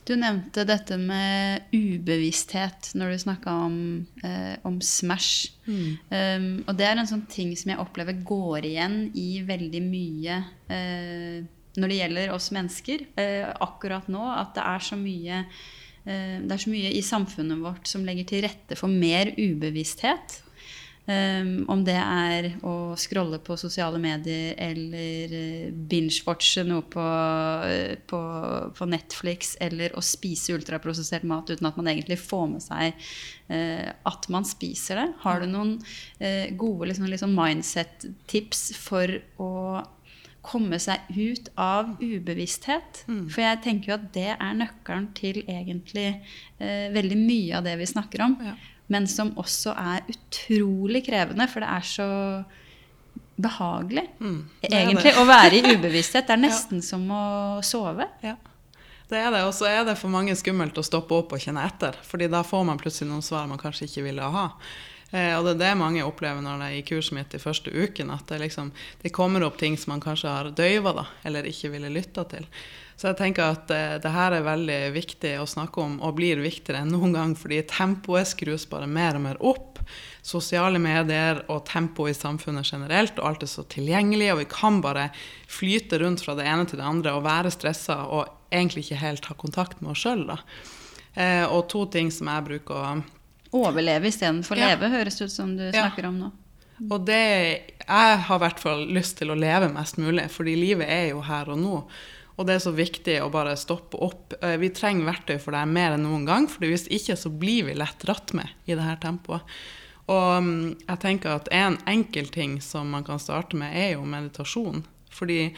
Du nevnte dette med ubevissthet når du snakka om, eh, om, Smash. Mm. Um, og det er en sånn ting som jeg opplever går igjen i veldig mye eh, når det gjelder oss mennesker eh, akkurat nå, at det er så mye eh, det er så mye i samfunnet vårt som legger til rette for mer ubevissthet. Um, om det er å scrolle på sosiale medier eller uh, binge-watche noe på, uh, på, på, Netflix, eller å spise ultraprosessert mat uten at man egentlig får med seg uh, at man spiser det. Har du noen gode liksom, liksom mindset-tips for å komme seg ut av ubevissthet. Mm. For jeg tenker jo at det er nøkkelen til egentlig eh, veldig mye av det vi snakker om. Ja. Men som også er utrolig krevende, for det er så behagelig mm, egentlig å være i ubevissthet. Det er nesten ja. som å sove. Ja. Det er det. Og så er det for mange skummelt å stoppe opp og kjenne etter. fordi da får man plutselig noen svar man kanskje ikke ville ha. Eh, og det er det mange opplever når det er i kurset mitt de første ukene, at det, liksom, det kommer opp ting som man kanskje har døyva da, eller ikke ville lytta til. Så jeg tenker at eh, det her er veldig viktig å snakke om, og blir viktigere enn noen gang, fordi tempoet skrus bare mer og mer opp. Sosiale medier og tempo i samfunnet generelt, og alt er så tilgjengelig, og vi kan bare flyte rundt fra det ene til det andre og være stressa og egentlig ikke helt ha kontakt med oss sjøl. Eh, og to ting som jeg bruker å Overleve istedenfor ja. leve, høres det ut som du snakker om nå. Og det Jeg har i hvert fall lyst til å leve mest mulig, fordi livet er jo her og nå. Og det er så viktig å bare stoppe opp. Eh, vi trenger verktøy for det mer enn noen gang, for hvis ikke så blir vi lett dratt med i det her tempoet. Og mm, jeg tenker at en enkel ting som man kan starte med, er jo meditasjon. Fordi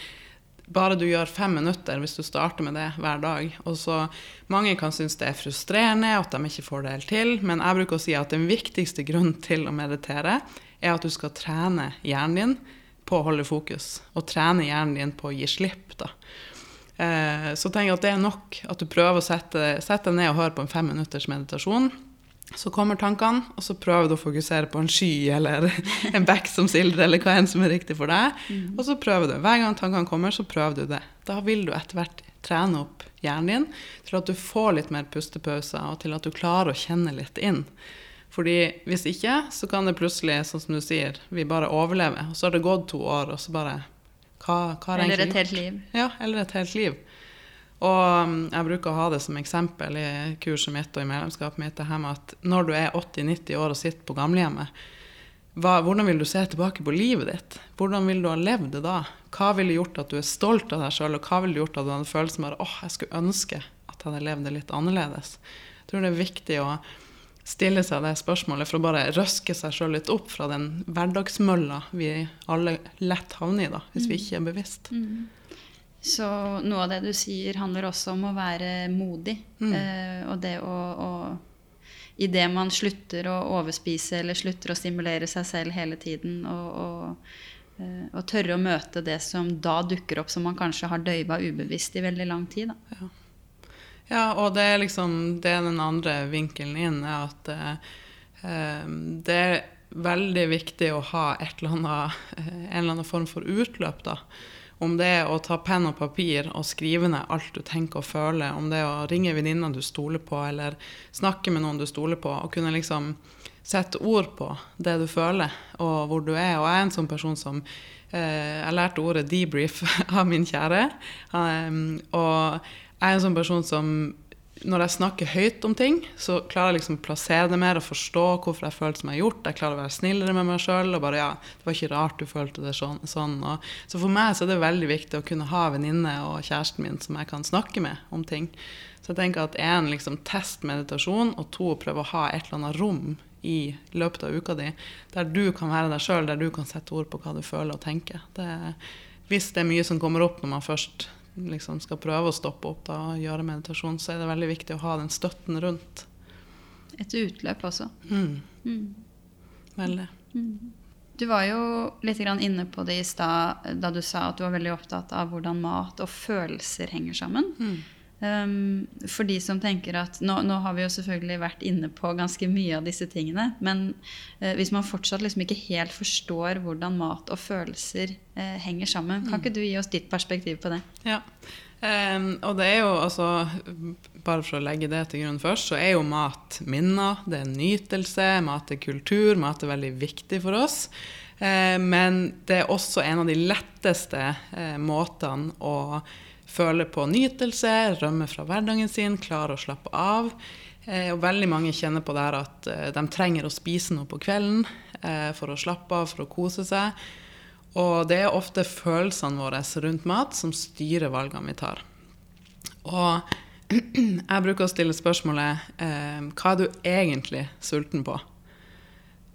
bare du gjør fem minutter hvis du starter med det hver dag. Og så Mange kan synes det er frustrerende at de ikke får det helt til, men jeg bruker å si at den viktigste grunnen til å meditere er at du skal trene hjernen din på å holde fokus, og trene hjernen din på å gi slipp. da. Eh, så tenk at det er nok at du prøver å sette, sette deg ned og høre på en fem minutters meditasjon så kommer tankene, og så prøver du å fokusere på en sky eller en bekk som sildrer, eller hva enn som er riktig for deg. Mm. Og så prøver du. Hver gang tankene kommer, så prøver du det. Da vil du etter hvert trene opp hjernen din til at du får litt mer pustepauser, og til at du klarer å kjenne litt inn. Fordi hvis ikke, så kan det plutselig, sånn som du sier, vi bare overlever. Og så har det gått to år, og så bare hva, hva gjort? Eller et helt liv. Ja, eller et helt liv. Og um, jeg bruker å ha det som eksempel i kurset mitt og i medlemskapet mitt det her med at når du er 80-90 år og sitter på gamlehjemmet, hva, hvordan vil du se tilbake på livet ditt? Hvordan vil du ha levd det da? Hva ville gjort at du er stolt av deg sjøl, og hva ville gjort at du hadde følelsen at åh, jeg skulle ønske at jeg hadde levd det litt annerledes? Jeg tror det er viktig å stille seg det spørsmålet for å bare røske seg sjøl litt opp fra den hverdagsmølla vi alle lett havner i, da, hvis vi ikke er bevisst. Mm. Så noe av det du sier, handler også om å være modig. Mm. Eh, og det å, å Idet man slutter å overspise eller slutter å stimulere seg selv hele tiden, og, og, eh, og tørre å møte det som da dukker opp, som man kanskje har døyva ubevisst i veldig lang tid. Ja. Ja, og det er liksom det er den andre vinkelen inn, er at eh, det er veldig viktig å ha et eller annet, en eller annen form for utløp, da. Om det er å ta penn og papir og skrive ned alt du tenker og føler, om det er å ringe venninna du stoler på, eller snakke med noen du stoler på, og kunne liksom sette ord på det du føler, og hvor du er. Og jeg er en sånn person som eh, Jeg lærte ordet debrief av min kjære. Um, og jeg er en sånn person som når jeg snakker høyt om ting, så klarer jeg liksom å plassere det mer og forstå hvorfor jeg føler som jeg har gjort. Jeg klarer å være snillere med meg sjøl. Ja, det var ikke rart du følte det sånn. sånn. Så for meg så er det veldig viktig å kunne ha venninne og kjæresten min som jeg kan snakke med om ting. Så jeg tenker at én liksom test meditasjon, og to prøve å ha et eller annet rom i løpet av uka di der du kan være deg sjøl, der du kan sette ord på hva du føler og tenker. Det, hvis det er mye som kommer opp når man først liksom skal prøve å stoppe opp da, og gjøre meditasjon, så er det veldig viktig å ha den støtten rundt. Et utløp også. Mm. Mm. Veldig. Mm. Du var jo litt inne på det i stad da du sa at du var veldig opptatt av hvordan mat og følelser henger sammen. Mm. Um, for de som tenker at nå, nå, har vi jo selvfølgelig vært inne på ganske mye av disse tingene, men uh, hvis man fortsatt liksom ikke helt forstår hvordan mat og følelser uh, henger sammen, kan Mm. ikke du gi oss ditt perspektiv på det? Ja. um, og det er jo altså Bare for å legge det til grunn først, så er jo mat minner, det er nytelse, mat er kultur, mat er veldig viktig for oss. Uh, men det er også en av de letteste eh, måtene å føle på nytelse, rømme fra hverdagen sin, klare å slappe av. Eh, og veldig mange kjenner på det her at eh, de trenger å spise noe på kvelden eh, for å slappe av, for å kose seg. Og det er ofte følelsene våre rundt mat som styrer valgene vi tar. Og jeg bruker å stille spørsmålet hva er du egentlig sulten på?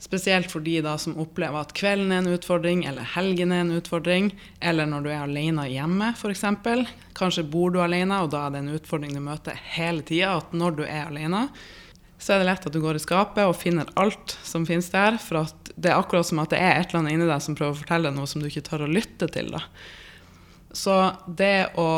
Spesielt for de da som opplever at kvelden er en utfordring, eller helgen er en utfordring, eller når du er alene hjemme f.eks. Kanskje bor du alene, og da er det en utfordring du møter hele tida. At når du er alene, så er det lett at du går i skapet og finner alt som finnes der. For det er akkurat som at det er et eller annet inni deg som prøver å fortelle deg noe som du ikke tør å lytte til. da. Så det å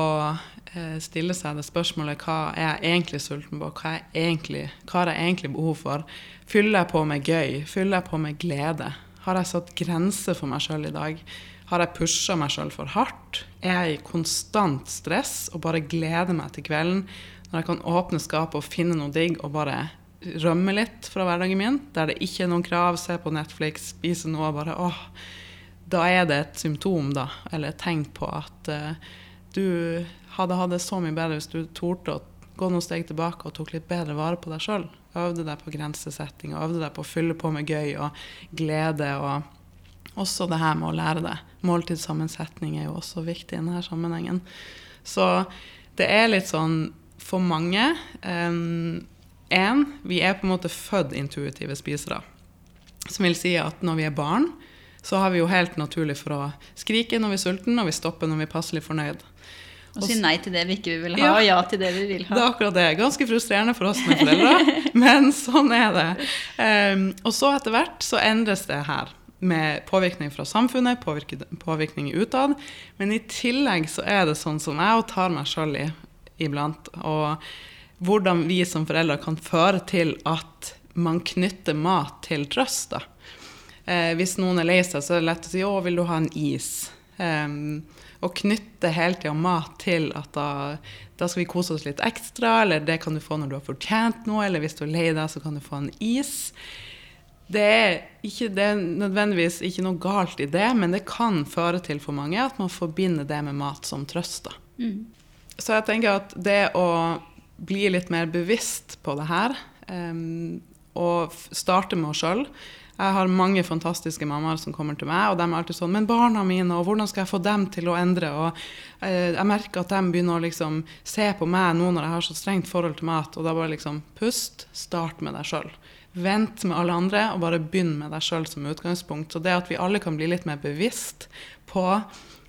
eh, stille seg det spørsmålet hva er jeg egentlig sulten på, hva, er egentlig, har jeg egentlig behov for? Fyller jeg på med gøy? Fyller jeg på med glede? Har jeg satt grenser for meg sjøl i dag? Har jeg pusha meg sjøl for hardt? Er jeg i konstant stress og bare gleder meg til kvelden? Når jeg kan åpne skapet og finne noe digg og bare rømme litt fra hverdagen min, der det ikke er noen krav, se på Netflix, spise noe og bare åh, da er det et symptom, da, eller et tegn på at uh, du hadde hatt det så mye bedre hvis du torde å gå noen steg tilbake og tok litt bedre vare på deg sjøl. Øvde deg på grensesetting, øvde deg på å fylle på med gøy og glede. Og også det her med å lære det. Måltidssammensetning er jo også viktig i denne sammenhengen. Så det er litt sånn for mange Én, vi er på en måte født intuitive spisere. Som vil si at når vi er barn, så har vi jo helt naturlig for å skrike når vi er sulten, og vi stopper når vi er passelig fornøyd. Og si nei til det vi ikke vil ha, Ja. og ja til det vi vil ha. Det er akkurat det. Ganske frustrerende for oss som er foreldre, men sånn er det. Um, og så etter hvert så endres det her. Med påvirkning fra samfunnet, påvirkning utad. Men i tillegg så er det sånn som jeg og tar meg sjøl i iblant. Og hvordan vi som foreldre kan føre til at man knytter mat til trøst. da. Eh, hvis noen er lei seg, så er det lett å si 'Å, vil du ha en is?' Um, og knytte hele tida mat til at da, da skal vi kose oss litt ekstra, eller det kan du få når du har fortjent noe, eller hvis du er lei deg, så kan du få en is. Det er, ikke, det er nødvendigvis ikke noe galt i det, men det kan føre til for mange at man forbinder det med mat som trøst. Mm. Så jeg tenker at det å bli litt mer bevisst på det her, um, og starte med oss sjøl Jeg har mange fantastiske mammaer som kommer til meg, og de er alltid sånn 'Men barna mine, og hvordan skal jeg få dem til å endre?' Og eh, jeg merker at de begynner å liksom se på meg nå når jeg har så strengt forhold til mat, og da bare liksom Pust, start med deg sjøl. Vent med alle andre, og bare begynn med deg sjøl som utgangspunkt. Så det at vi alle kan bli litt mer bevisst på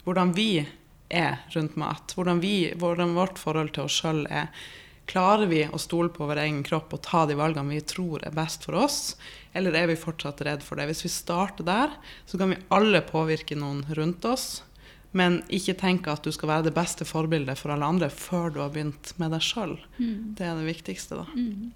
hvordan vi er rundt mat, hvordan, vi, hvordan vårt forhold til oss sjøl er. Klarer vi å stole på vår egen kropp og ta de valgene vi tror er best for oss, eller er vi fortsatt redd for det? Hvis vi starter der, så kan vi alle påvirke noen rundt oss. Men ikke tenk at du skal være det beste forbildet for alle andre før du har begynt med deg sjøl. Mm. Det er det viktigste, da. Mm.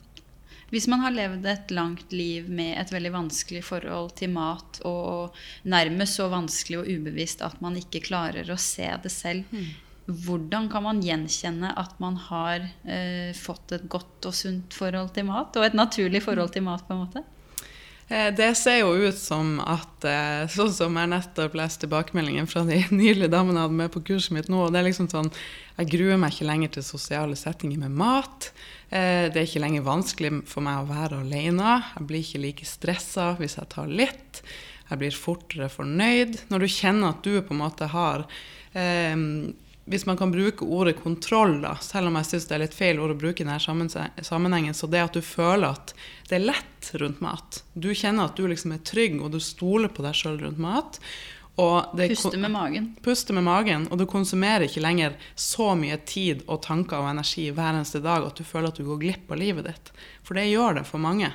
Hvis man har levd et langt liv med et veldig vanskelig forhold til mat, og nærmest så vanskelig og ubevisst at man ikke klarer å se det selv, mm. hvordan kan man gjenkjenne at man har eh, fått et godt og sunt forhold til mat? Og et naturlig forhold til mat, på en måte? Eh, det ser jo ut som at eh, Sånn som jeg nettopp leste tilbakemeldingen fra de nydelige damene jeg hadde med på kurset mitt nå. det er liksom sånn, Jeg gruer meg ikke lenger til sosiale settinger med mat. Eh, det er ikke lenger vanskelig for meg å være alene. Jeg blir ikke like stressa hvis jeg tar litt. Jeg blir fortere fornøyd. Når du kjenner at du på en måte har eh, hvis man kan bruke ordet kontroll, da, selv om jeg syns det er litt feil ord å bruke i denne sammenhengen, så det at du føler at det er lett rundt mat Du kjenner at du liksom er trygg, og du stoler på deg sjøl rundt mat. puste med magen. Puste med magen, og du konsumerer ikke lenger så mye tid og tanker og energi hver eneste dag at du føler at du går glipp av livet ditt. For det gjør det for mange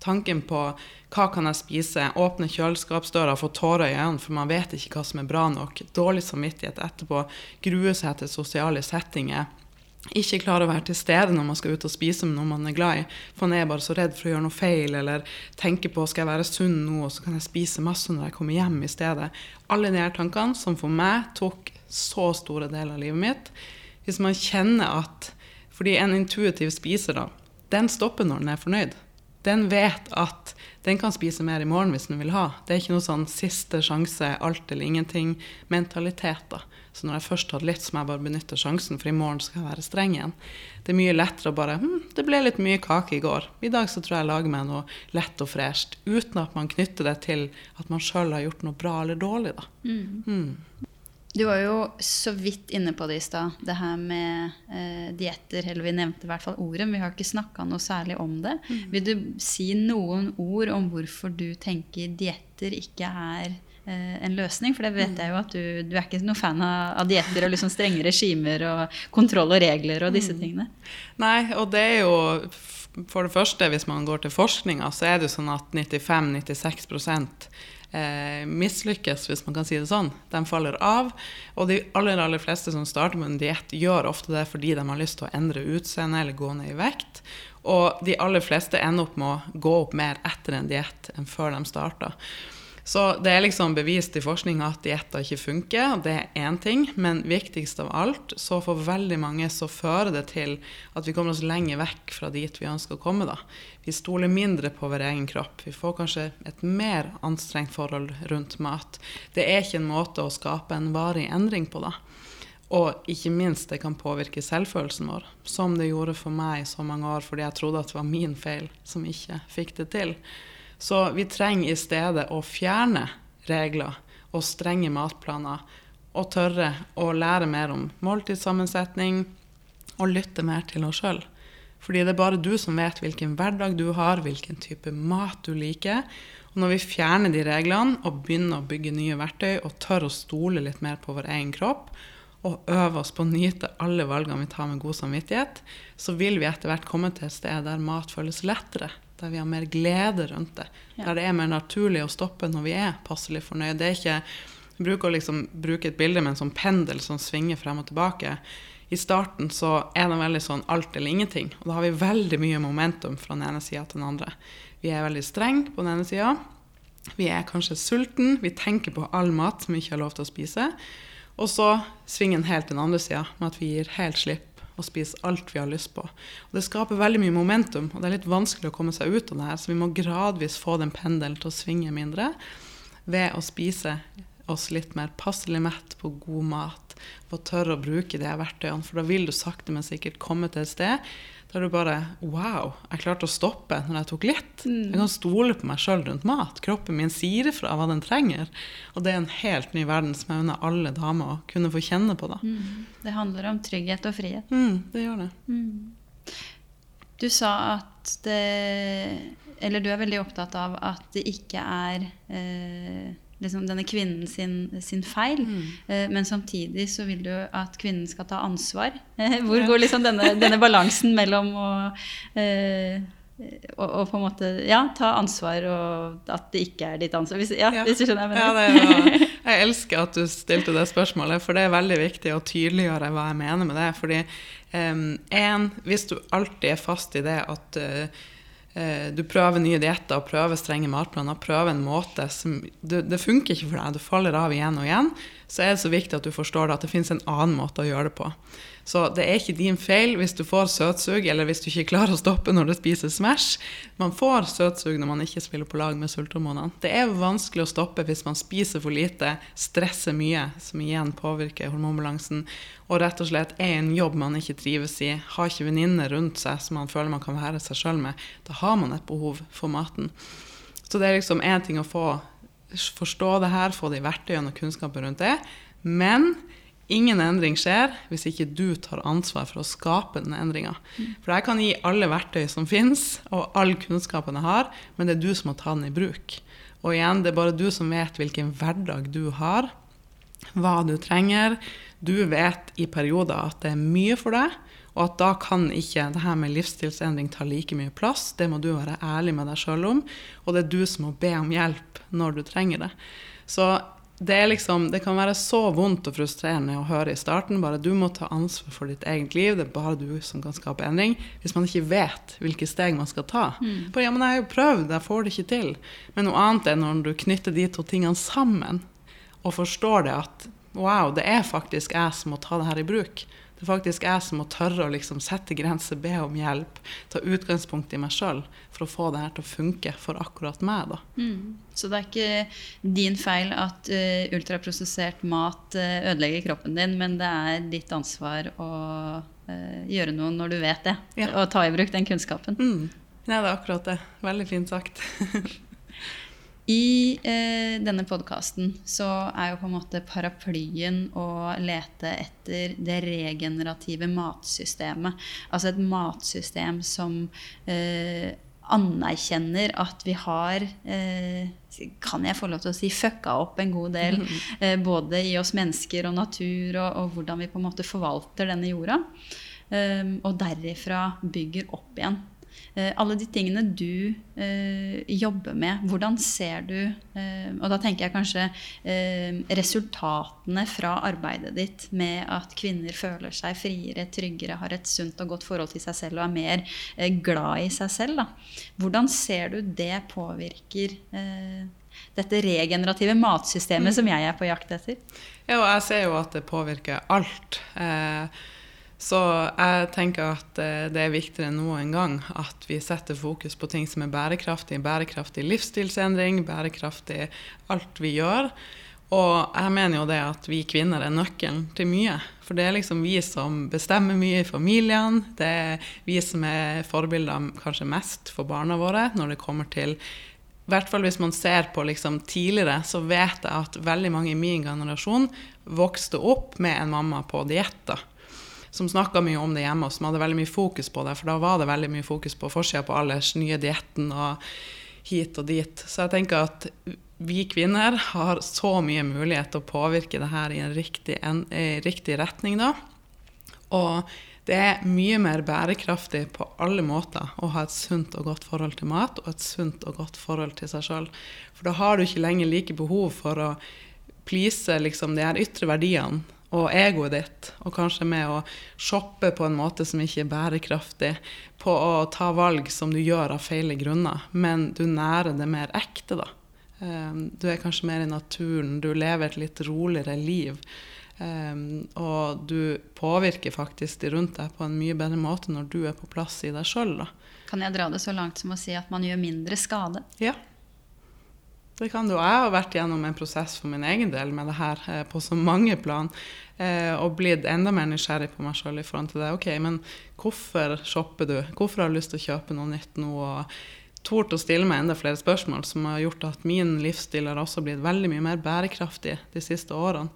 tanken på hva kan jeg spise, åpne kjøleskapsdøra, få tårer i øynene, for man vet ikke hva som er bra nok, dårlig samvittighet etterpå, grue seg til sosiale settinger. Ikke klare å være til stede når man skal ut og spise med noen man er glad i. For man er bare så redd for å gjøre noe feil, eller tenke på skal jeg være sunn nå, og så kan jeg spise masse når jeg kommer hjem i stedet. Alle de her tankene som for meg tok så store deler av livet mitt. Hvis man kjenner at Fordi en intuitiv spiser, da, den stopper når den er fornøyd den vet at den kan spise mer i morgen hvis den vil ha. Det er ikke noe sånn siste sjanse, alt eller ingenting-mentalitet. da. Så når jeg først har litt, så må jeg bare benytte sjansen, for i morgen skal jeg være streng igjen. Det er mye lettere å bare hm, det ble litt mye kake i går. I dag så tror jeg jeg lager meg noe lett og fresht. Uten at man knytter det til at man sjøl har gjort noe bra eller dårlig, da. Mm. Mm. Du var jo så vidt inne på det i stad, det her med eh, dietter. Eller vi nevnte i hvert fall ordet, men vi har ikke snakka noe særlig om det. Mm. Vil du si noen ord om hvorfor du tenker dietter ikke er eh, en løsning? For det vet mm. jeg jo at du, du er ikke noen fan av, av dietter og liksom strenge regimer og kontroll og regler og disse mm. tingene. Nei, og det er jo for det første, hvis man går til forskninga, så er det jo sånn at 95-96 eh, mislykkes, hvis man kan si det sånn. De faller av. Og de aller, aller fleste som starter med en diett, gjør ofte det fordi de har lyst til å endre utseende eller gå ned i vekt. Og de aller fleste ender opp med å gå opp mer etter en diett enn før de starta. Så det er liksom bevist i forskning at dietter ikke funker, og det er én ting. Men viktigst av alt, så for veldig mange så fører det til at vi kommer oss lenger vekk fra dit vi ønsker å komme. da. Vi stoler mindre på vår egen kropp. Vi får kanskje et mer anstrengt forhold rundt mat. Det er ikke en måte å skape en varig endring på, da. Og ikke minst, det kan påvirke selvfølelsen vår, som det gjorde for meg i så mange år fordi jeg trodde at det var min feil som ikke fikk det til. Så vi trenger i stedet å fjerne regler og strenge matplaner og tørre å lære mer om måltidssammensetning og lytte mer til oss sjøl. Fordi det er bare du som vet hvilken hverdag du har, hvilken type mat du liker. Og når vi fjerner de reglene og begynner å bygge nye verktøy og tør å stole litt mer på vår egen kropp, og øve oss på å nyte alle valgene vi tar med god samvittighet, så vil vi etter hvert komme til et sted der mat føles lettere der vi har mer glede rundt det. Ja. Der det er mer naturlig å stoppe når vi er passelig fornøyd. Det er ikke, bruk å liksom bruke et bilde med en sånn pendel som svinger frem og tilbake. I starten så er det veldig sånn alt eller ingenting. Og da har vi veldig mye momentum fra den ene sida til den andre. Vi er veldig strenge på den ene sida. Vi er kanskje sulten. Vi tenker på all mat som vi ikke har lov til å spise. Og så svinger den helt til den andre sida, med at vi gir helt slipp og spise alt vi har lyst på. Og det skaper veldig mye momentum, og det er litt vanskelig å komme seg ut av det her, så vi må gradvis få den pendelen til å svinge mindre ved å spise oss litt mer passelig mett på god mat, og tørre å bruke de verktøyene, for da vil du sakte, men sikkert komme til et sted der du bare Wow, jeg klarte å stoppe når jeg tok litt. Mm. Jeg kan stole på meg sjøl rundt mat. Kroppen min sier ifra hva den trenger. Og det er en helt ny verden som jeg unner alle damer å kunne få kjenne på. da. Mm. Det handler om trygghet og frihet. Mm, det gjør det. Mm. Du sa at det Eller du er veldig opptatt av at det ikke er eh, liksom denne kvinnen sin, sin feil. Mm. Eh, men samtidig så vil du at kvinnen skal ta ansvar. Eh, hvor går liksom denne, denne balansen mellom å eh, og, og, på en måte ja, ta ansvar, og at det ikke er ditt ansvar. Hvis, ja, ja. hvis du skjønner hva jeg mener. Ja, jeg elsker at du stilte det spørsmålet, for det er veldig viktig å tydeliggjøre hva jeg mener med det. Fordi um, en, hvis du alltid er fast i det at uh, du prøver nye dietter, prøver strenge matplaner, prøver en måte som det, det, funker ikke for deg, du faller av igjen og igjen, så er det så viktig at du forstår at det finnes en annen måte å gjøre det på. Så det er ikke din feil hvis du får søtsug, eller hvis du ikke klarer å stoppe når du spiser Smash. Man får søtsug når man ikke spiller på lag med sulthormonene. Det er vanskelig å stoppe hvis man spiser for lite, stresser mye, som igjen påvirker hormonbalansen, og rett og slett er en jobb man ikke trives i, har ikke venninner rundt seg som man føler man kan være seg sjøl med. Da har man et behov for maten. Så det er liksom én ting å få forstå det her, få de verktøyene og kunnskapen rundt det. Men Ingen endring skjer hvis ikke du tar ansvar for å skape den endringa. For jeg kan gi alle verktøy som fins, og all kunnskapen jeg har, men det er du som må ta den i bruk. Og igjen, det er bare du som vet hvilken hverdag du har, hva du trenger. Du vet i perioder at det er mye for deg, og at da kan ikke det her med livsstilsendring ta like mye plass. Det må du være ærlig med deg sjøl om, og det er du som må be om hjelp når du trenger det. Så det, liksom, det, kan være så vondt og frustrerende å høre i starten. Bare du må ta ansvar for ditt eget liv. Det er bare du som kan skape endring. Hvis man ikke vet hvilke steg man skal ta. Mm. Bare, ja, men jeg har jo prøvd, jeg får det ikke til. Men noe annet er når du knytter de to tingene sammen og forstår det at wow, det er faktisk jeg som må ta det her i bruk. Det er faktisk jeg som må tørre å liksom sette grenser, be om hjelp, ta utgangspunkt i meg sjøl for å få det her til å funke for akkurat meg. Mm. Så det er ikke din feil at uh, ultraprosessert mat uh, ødelegger kroppen din, men det er ditt ansvar å uh, gjøre noe når du vet det, ja. og ta i bruk den kunnskapen. Mm. Ja, det er akkurat det. Veldig fint sagt. I eh, denne podkasten så er jo på en måte paraplyen å lete etter det regenerative matsystemet. Altså et matsystem som eh, anerkjenner at vi har eh, Kan jeg få lov til å si fucka opp en god del. Eh, både i oss mennesker og natur, og, og, hvordan vi på en måte forvalter denne jorda. Eh, og derifra bygger opp igjen. Eh, alle de tingene du eh, jobber med, hvordan ser du eh, Og da tenker jeg kanskje eh, resultatene fra arbeidet ditt med at kvinner føler seg friere, tryggere, har et sunt og godt forhold til seg selv og er mer eh, glad i seg selv. Da. Hvordan ser du det påvirker eh, dette regenerative matsystemet mm. som jeg er på jakt etter? Ja, jeg ser jo at det påvirker alt. Eh, så jeg tenker at eh, det er viktigere enn noen gang at vi setter fokus på ting som er bærekraftig. Bærekraftig livsstilsendring, bærekraftig alt vi gjør. Og jeg mener jo det at vi kvinner er nøkkelen til mye. For det er liksom vi som bestemmer mye i familien. Det er vi som er forbilder kanskje mest for barna våre når det kommer til i hvert fall hvis man ser på liksom tidligere, så vet jeg at veldig mange i min generasjon vokste opp med en mamma på diett som snakka mye om det hjemme, og som hadde veldig mye fokus på det. For da var det veldig mye fokus på forsida på allers nye dietten og hit og dit. Så jeg tenker at vi kvinner har så mye mulighet til å påvirke det her i en riktig, en, en riktig retning, da. Og det er mye mer bærekraftig på alle måter å ha et sunt og godt forhold til mat og et sunt og godt forhold til seg sjøl. For da har du ikke lenger like behov for å please liksom, de her ytre verdiene og egoet ditt, og kanskje med å shoppe på en måte som ikke er bærekraftig, på å ta valg som du gjør av feile grunner, men du nærer det mer ekte, da. Ehm, du er kanskje mer i naturen, du lever et litt roligere liv. Um, og du påvirker faktisk de rundt deg på en mye bedre måte når du er på plass i deg sjøl. Kan jeg dra det så langt som å si at man gjør mindre skade? Ja, det kan du. Jeg har vært gjennom en prosess for min egen del med det her eh, på så mange plan. Eh, og blitt enda mer nysgjerrig på meg sjøl i forhold til det. Ok, men hvorfor shopper du? Hvorfor har du lyst til å kjøpe noe nytt nå? og tort å stille meg enda flere spørsmål, som har gjort at min livsstil har også blitt veldig mye mer bærekraftig de siste årene.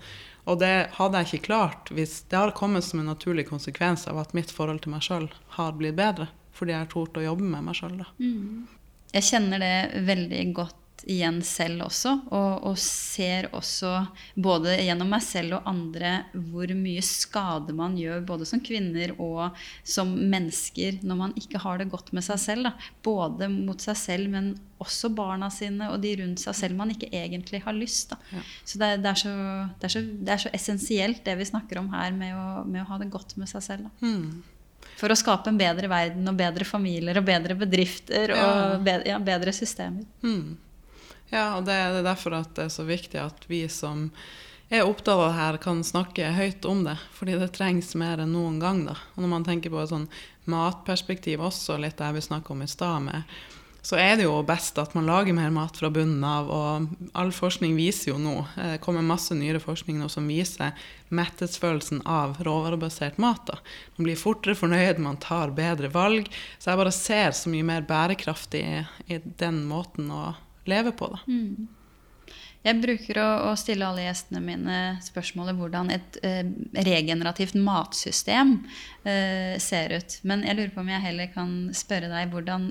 Og det hadde jeg ikke klart hvis det har kommet som en naturlig konsekvens av at mitt forhold til meg sjøl har blitt bedre. fordi jeg har tort å jobbe med meg sjøl, da. Mm. Jeg kjenner det veldig godt igjen selv også, og, og, ser også både gjennom meg selv og andre hvor mye skade man gjør både som kvinner og som mennesker når man ikke har det godt med seg selv. Da. Både mot seg selv, men også barna sine og de rundt seg selv man ikke egentlig har lyst. Ja. Så, det, det, så, det, så, det, er så, essensielt det vi snakker om her med å, med å ha det godt med seg selv. Mm. For å skape en bedre verden og bedre familier og bedre bedrifter ja. og bedre, ja, bedre systemer. Mm. Ja, og det, er derfor at det er så viktig at vi som er opptatt av det her, kan snakke høyt om det. Fordi det trengs mer enn noen gang. da. Og når man tenker på et sånn matperspektiv også, litt det vi snakka om i stad, så er det jo best at man lager mer mat fra bunnen av. Og all forskning viser jo nå, det kommer masse nyere forskning nå som viser metthetsfølelsen av råvarebasert mat. da. Man blir fortere fornøyd, man tar bedre valg. Så jeg bare ser så mye mer bærekraftig i den måten å leve på. Da. Mm. Jeg bruker å, å, stille alle gjestene mine spørsmålet hvordan et eh, regenerativt matsystem eh, ser ut. Men jeg lurer på om jeg heller kan spørre deg hvordan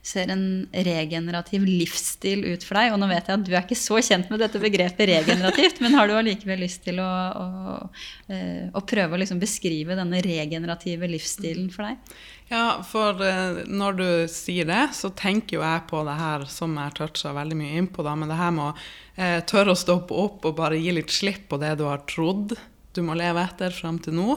ser en regenerativ livsstil ut for deg? Og nå vet jeg at du er ikke så kjent med dette begrepet regenerativt, men har du allikevel lyst til å, å, eh, å prøve å liksom beskrive denne regenerative livsstilen for deg? Ja, for uh, når du sier det, så tenker jo jeg på det her som jeg toucha veldig mye inn på, da, men det her med å eh, tørre å stoppe opp og bare gi litt slipp på det du har trodd du må leve etter fram til nå.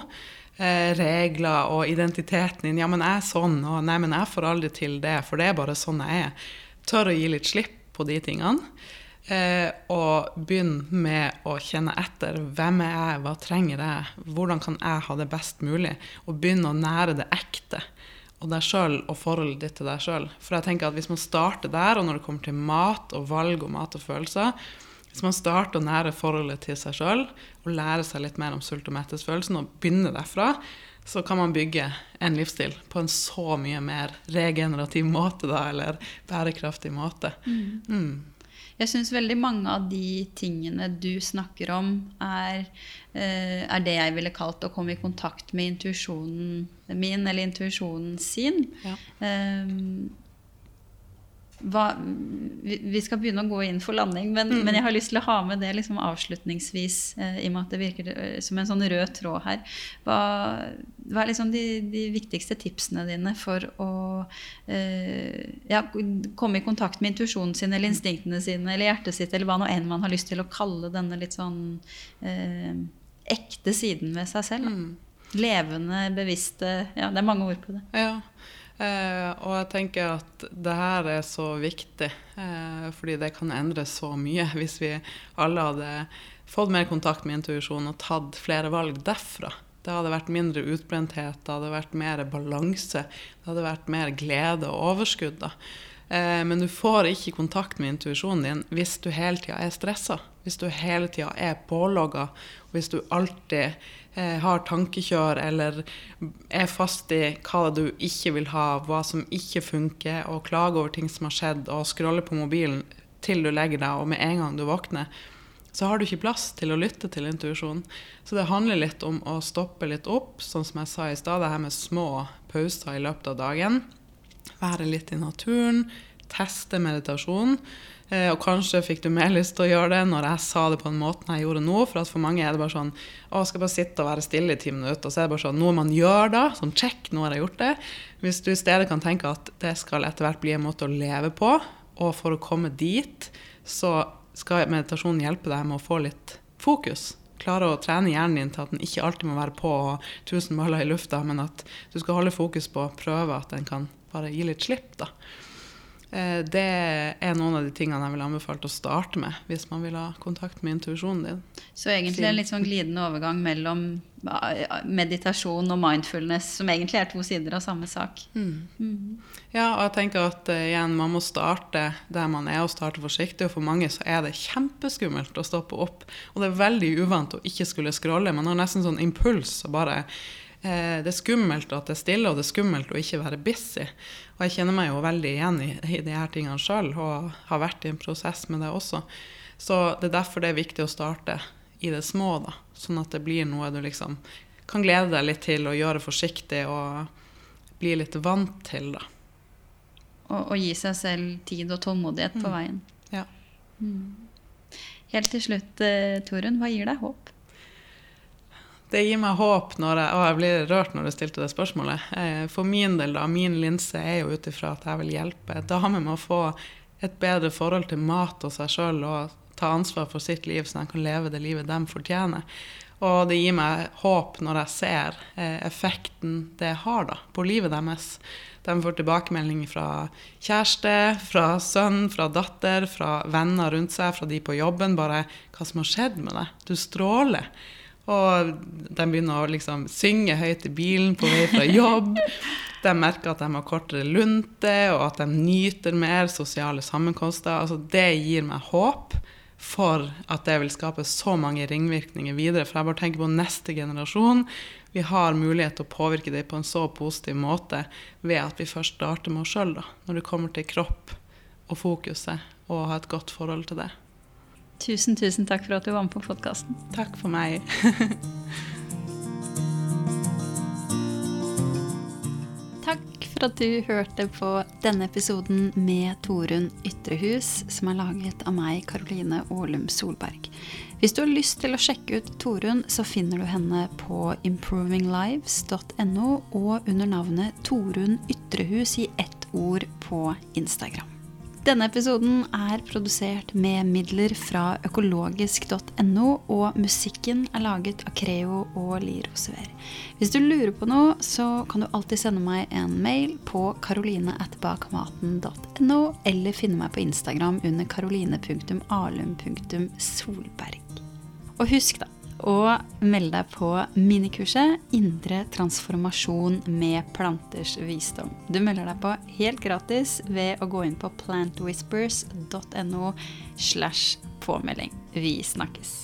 Eh, regler og identiteten din. Ja, men jeg er sånn, og nei, men jeg får aldri til det, for det er bare sånn jeg er. Tør å gi litt slipp på de tingene. Eh, og begynne med å kjenne etter. Hvem er jeg, hva trenger jeg, hvordan kan jeg ha det best mulig? Og begynne å nære det ekte og deg sjøl og forholdet ditt til deg sjøl. For jeg tenker at hvis man starter der, og når det kommer til mat og valg og mat og følelser Hvis man starter å nære forholdet til seg sjøl og lære seg litt mer om sult- og mettelsesfølelsen og begynner derfra, så kan man bygge en livsstil på en så mye mer regenerativ måte, da, eller bærekraftig måte. Mm. Mm. Jeg syns veldig mange av de tingene du snakker om, er, eh, er, det jeg ville kalt å komme i kontakt med intuisjonen min, eller intuisjonen sin. Ja. Um, hva, vi skal begynne å gå inn for landing, men, mm. men jeg har lyst til å ha med det liksom avslutningsvis, eh, i og med at det virker eh, som en sånn rød tråd her. Hva, hva er liksom de, de, viktigste tipsene dine for å eh, ja, komme i kontakt med intuisjonen sin, eller instinktene sine, eller hjertet sitt, eller hva nå enn man har lyst til å kalle denne litt sånn eh, ekte siden ved seg selv? Mm. Levende, bevisste Ja, det er mange ord på det. Ja. Eh, og jeg tenker at det her er så viktig, eh, fordi det kan endre så mye hvis vi alle hadde fått mer kontakt med intuisjon og tatt flere valg derfra. Det hadde vært mindre utbrenthet, det hadde vært mer balanse, det hadde vært mer glede og overskudd. Da. Eh, men du får ikke kontakt med intuisjonen din hvis du hele tida er stressa. Hvis du hele tida er pålogga, hvis du alltid har tankekjør eller er fast i hva du ikke vil ha, hva som ikke funker, og klager over ting som har skjedd, og scroller på mobilen til du legger deg, og med en gang du våkner, så har du ikke plass til å lytte til intuisjonen. Så det handler litt om å stoppe litt opp, sånn som jeg sa i stad, det her med små pauser i løpet av dagen. Være litt i naturen, teste meditasjon. Eh, og kanskje fikk du mer lyst til å gjøre det når jeg sa det på den måten jeg gjorde nå. For for mange er det bare sånn Å, jeg skal bare sitte og være stille i ti minutter. Og så er det bare sånn noe man gjør da. Sånn check, nå har jeg gjort det. Hvis du i stedet kan tenke at det skal etter hvert bli en måte å leve på, og for å komme dit, så skal meditasjonen hjelpe deg med å få litt fokus. Klare å trene hjernen din til at den ikke alltid må være på og tusen baller i lufta, men at du skal holde fokus på å prøve at den kan bare gi litt slipp. da. Eh, det er noen av de tingene jeg vil anbefale å starte med hvis man vil ha kontakt med intuisjonen din. Så egentlig en litt sånn glidende overgang mellom meditasjon og mindfulness, som egentlig er to sider av samme sak. Mm. Mm. Ja, og jeg tenker at uh, igjen, man må starte der man er, og starte forsiktig. Og for mange så er det kjempeskummelt å stoppe opp. Og det er veldig uvant å ikke skulle scrolle. Man har nesten sånn impuls og bare Eh, det er skummelt at det er stille, og det er skummelt å ikke være busy. Og jeg kjenner meg jo veldig igjen i, i de her tingene sjøl, og har vært i en prosess med det også. Så det er derfor det er viktig å starte i det små, da. Sånn at det blir noe du liksom kan glede deg litt til og gjøre forsiktig. og bli litt vant til, da. Og, og gi seg selv tid og tålmodighet på Mm. veien. Ja. Helt til slutt, eh, Torunn, hva gir deg håp? Det gir meg håp når jeg Å, jeg blir rørt når du stilte det spørsmålet. Eh, For min del, da, min linse er jo ut ifra at jeg vil hjelpe damer med å få et bedre forhold til mat og seg sjøl og ta ansvar for sitt liv, så de kan leve det livet de fortjener. Og det gir meg håp når jeg ser eh, effekten det har da, på livet deres. De får tilbakemelding fra kjæreste, fra sønn, fra datter, fra venner rundt seg, fra de på jobben. Bare 'Hva som har skjedd med deg? Du stråler'. Og de begynner å liksom synge høyt i bilen på vei fra jobb. De merker at de har kortere lunte, og at de nyter mer sosiale sammenkomster. Altså, det gir meg håp for at det vil skape så mange ringvirkninger videre. For jeg bare tenker på neste generasjon. Vi har mulighet til å påvirke det på en så positiv måte ved at vi først starter med oss sjøl, når det kommer til kropp og fokuset, og ha et godt forhold til det. Tusen, tusen takk for at du var med på podkasten. Takk for meg. Takk for at du hørte på denne episoden med Torunn Ytrehus, som er laget av meg, Karoline Aalum Solberg. Hvis du har lyst til å sjekke ut Torunn, så finner du henne på improvinglives.no og under navnet Torunn Ytrehus i ett ord på Instagram. Denne episoden er produsert med midler fra økologisk.no, og musikken er laget av Creo og Lirosever. Hvis du lurer på noe, så kan du alltid sende meg en mail på karoline.bakmaten.no, eller finne meg på Instagram under karoline.alum.solberg. Og husk da, å meld deg på minikurset Indre transformasjon med planters visdom. Du melder deg på helt gratis ved å gå inn på plantwhispers.no slash påmelding. Vi snakkes.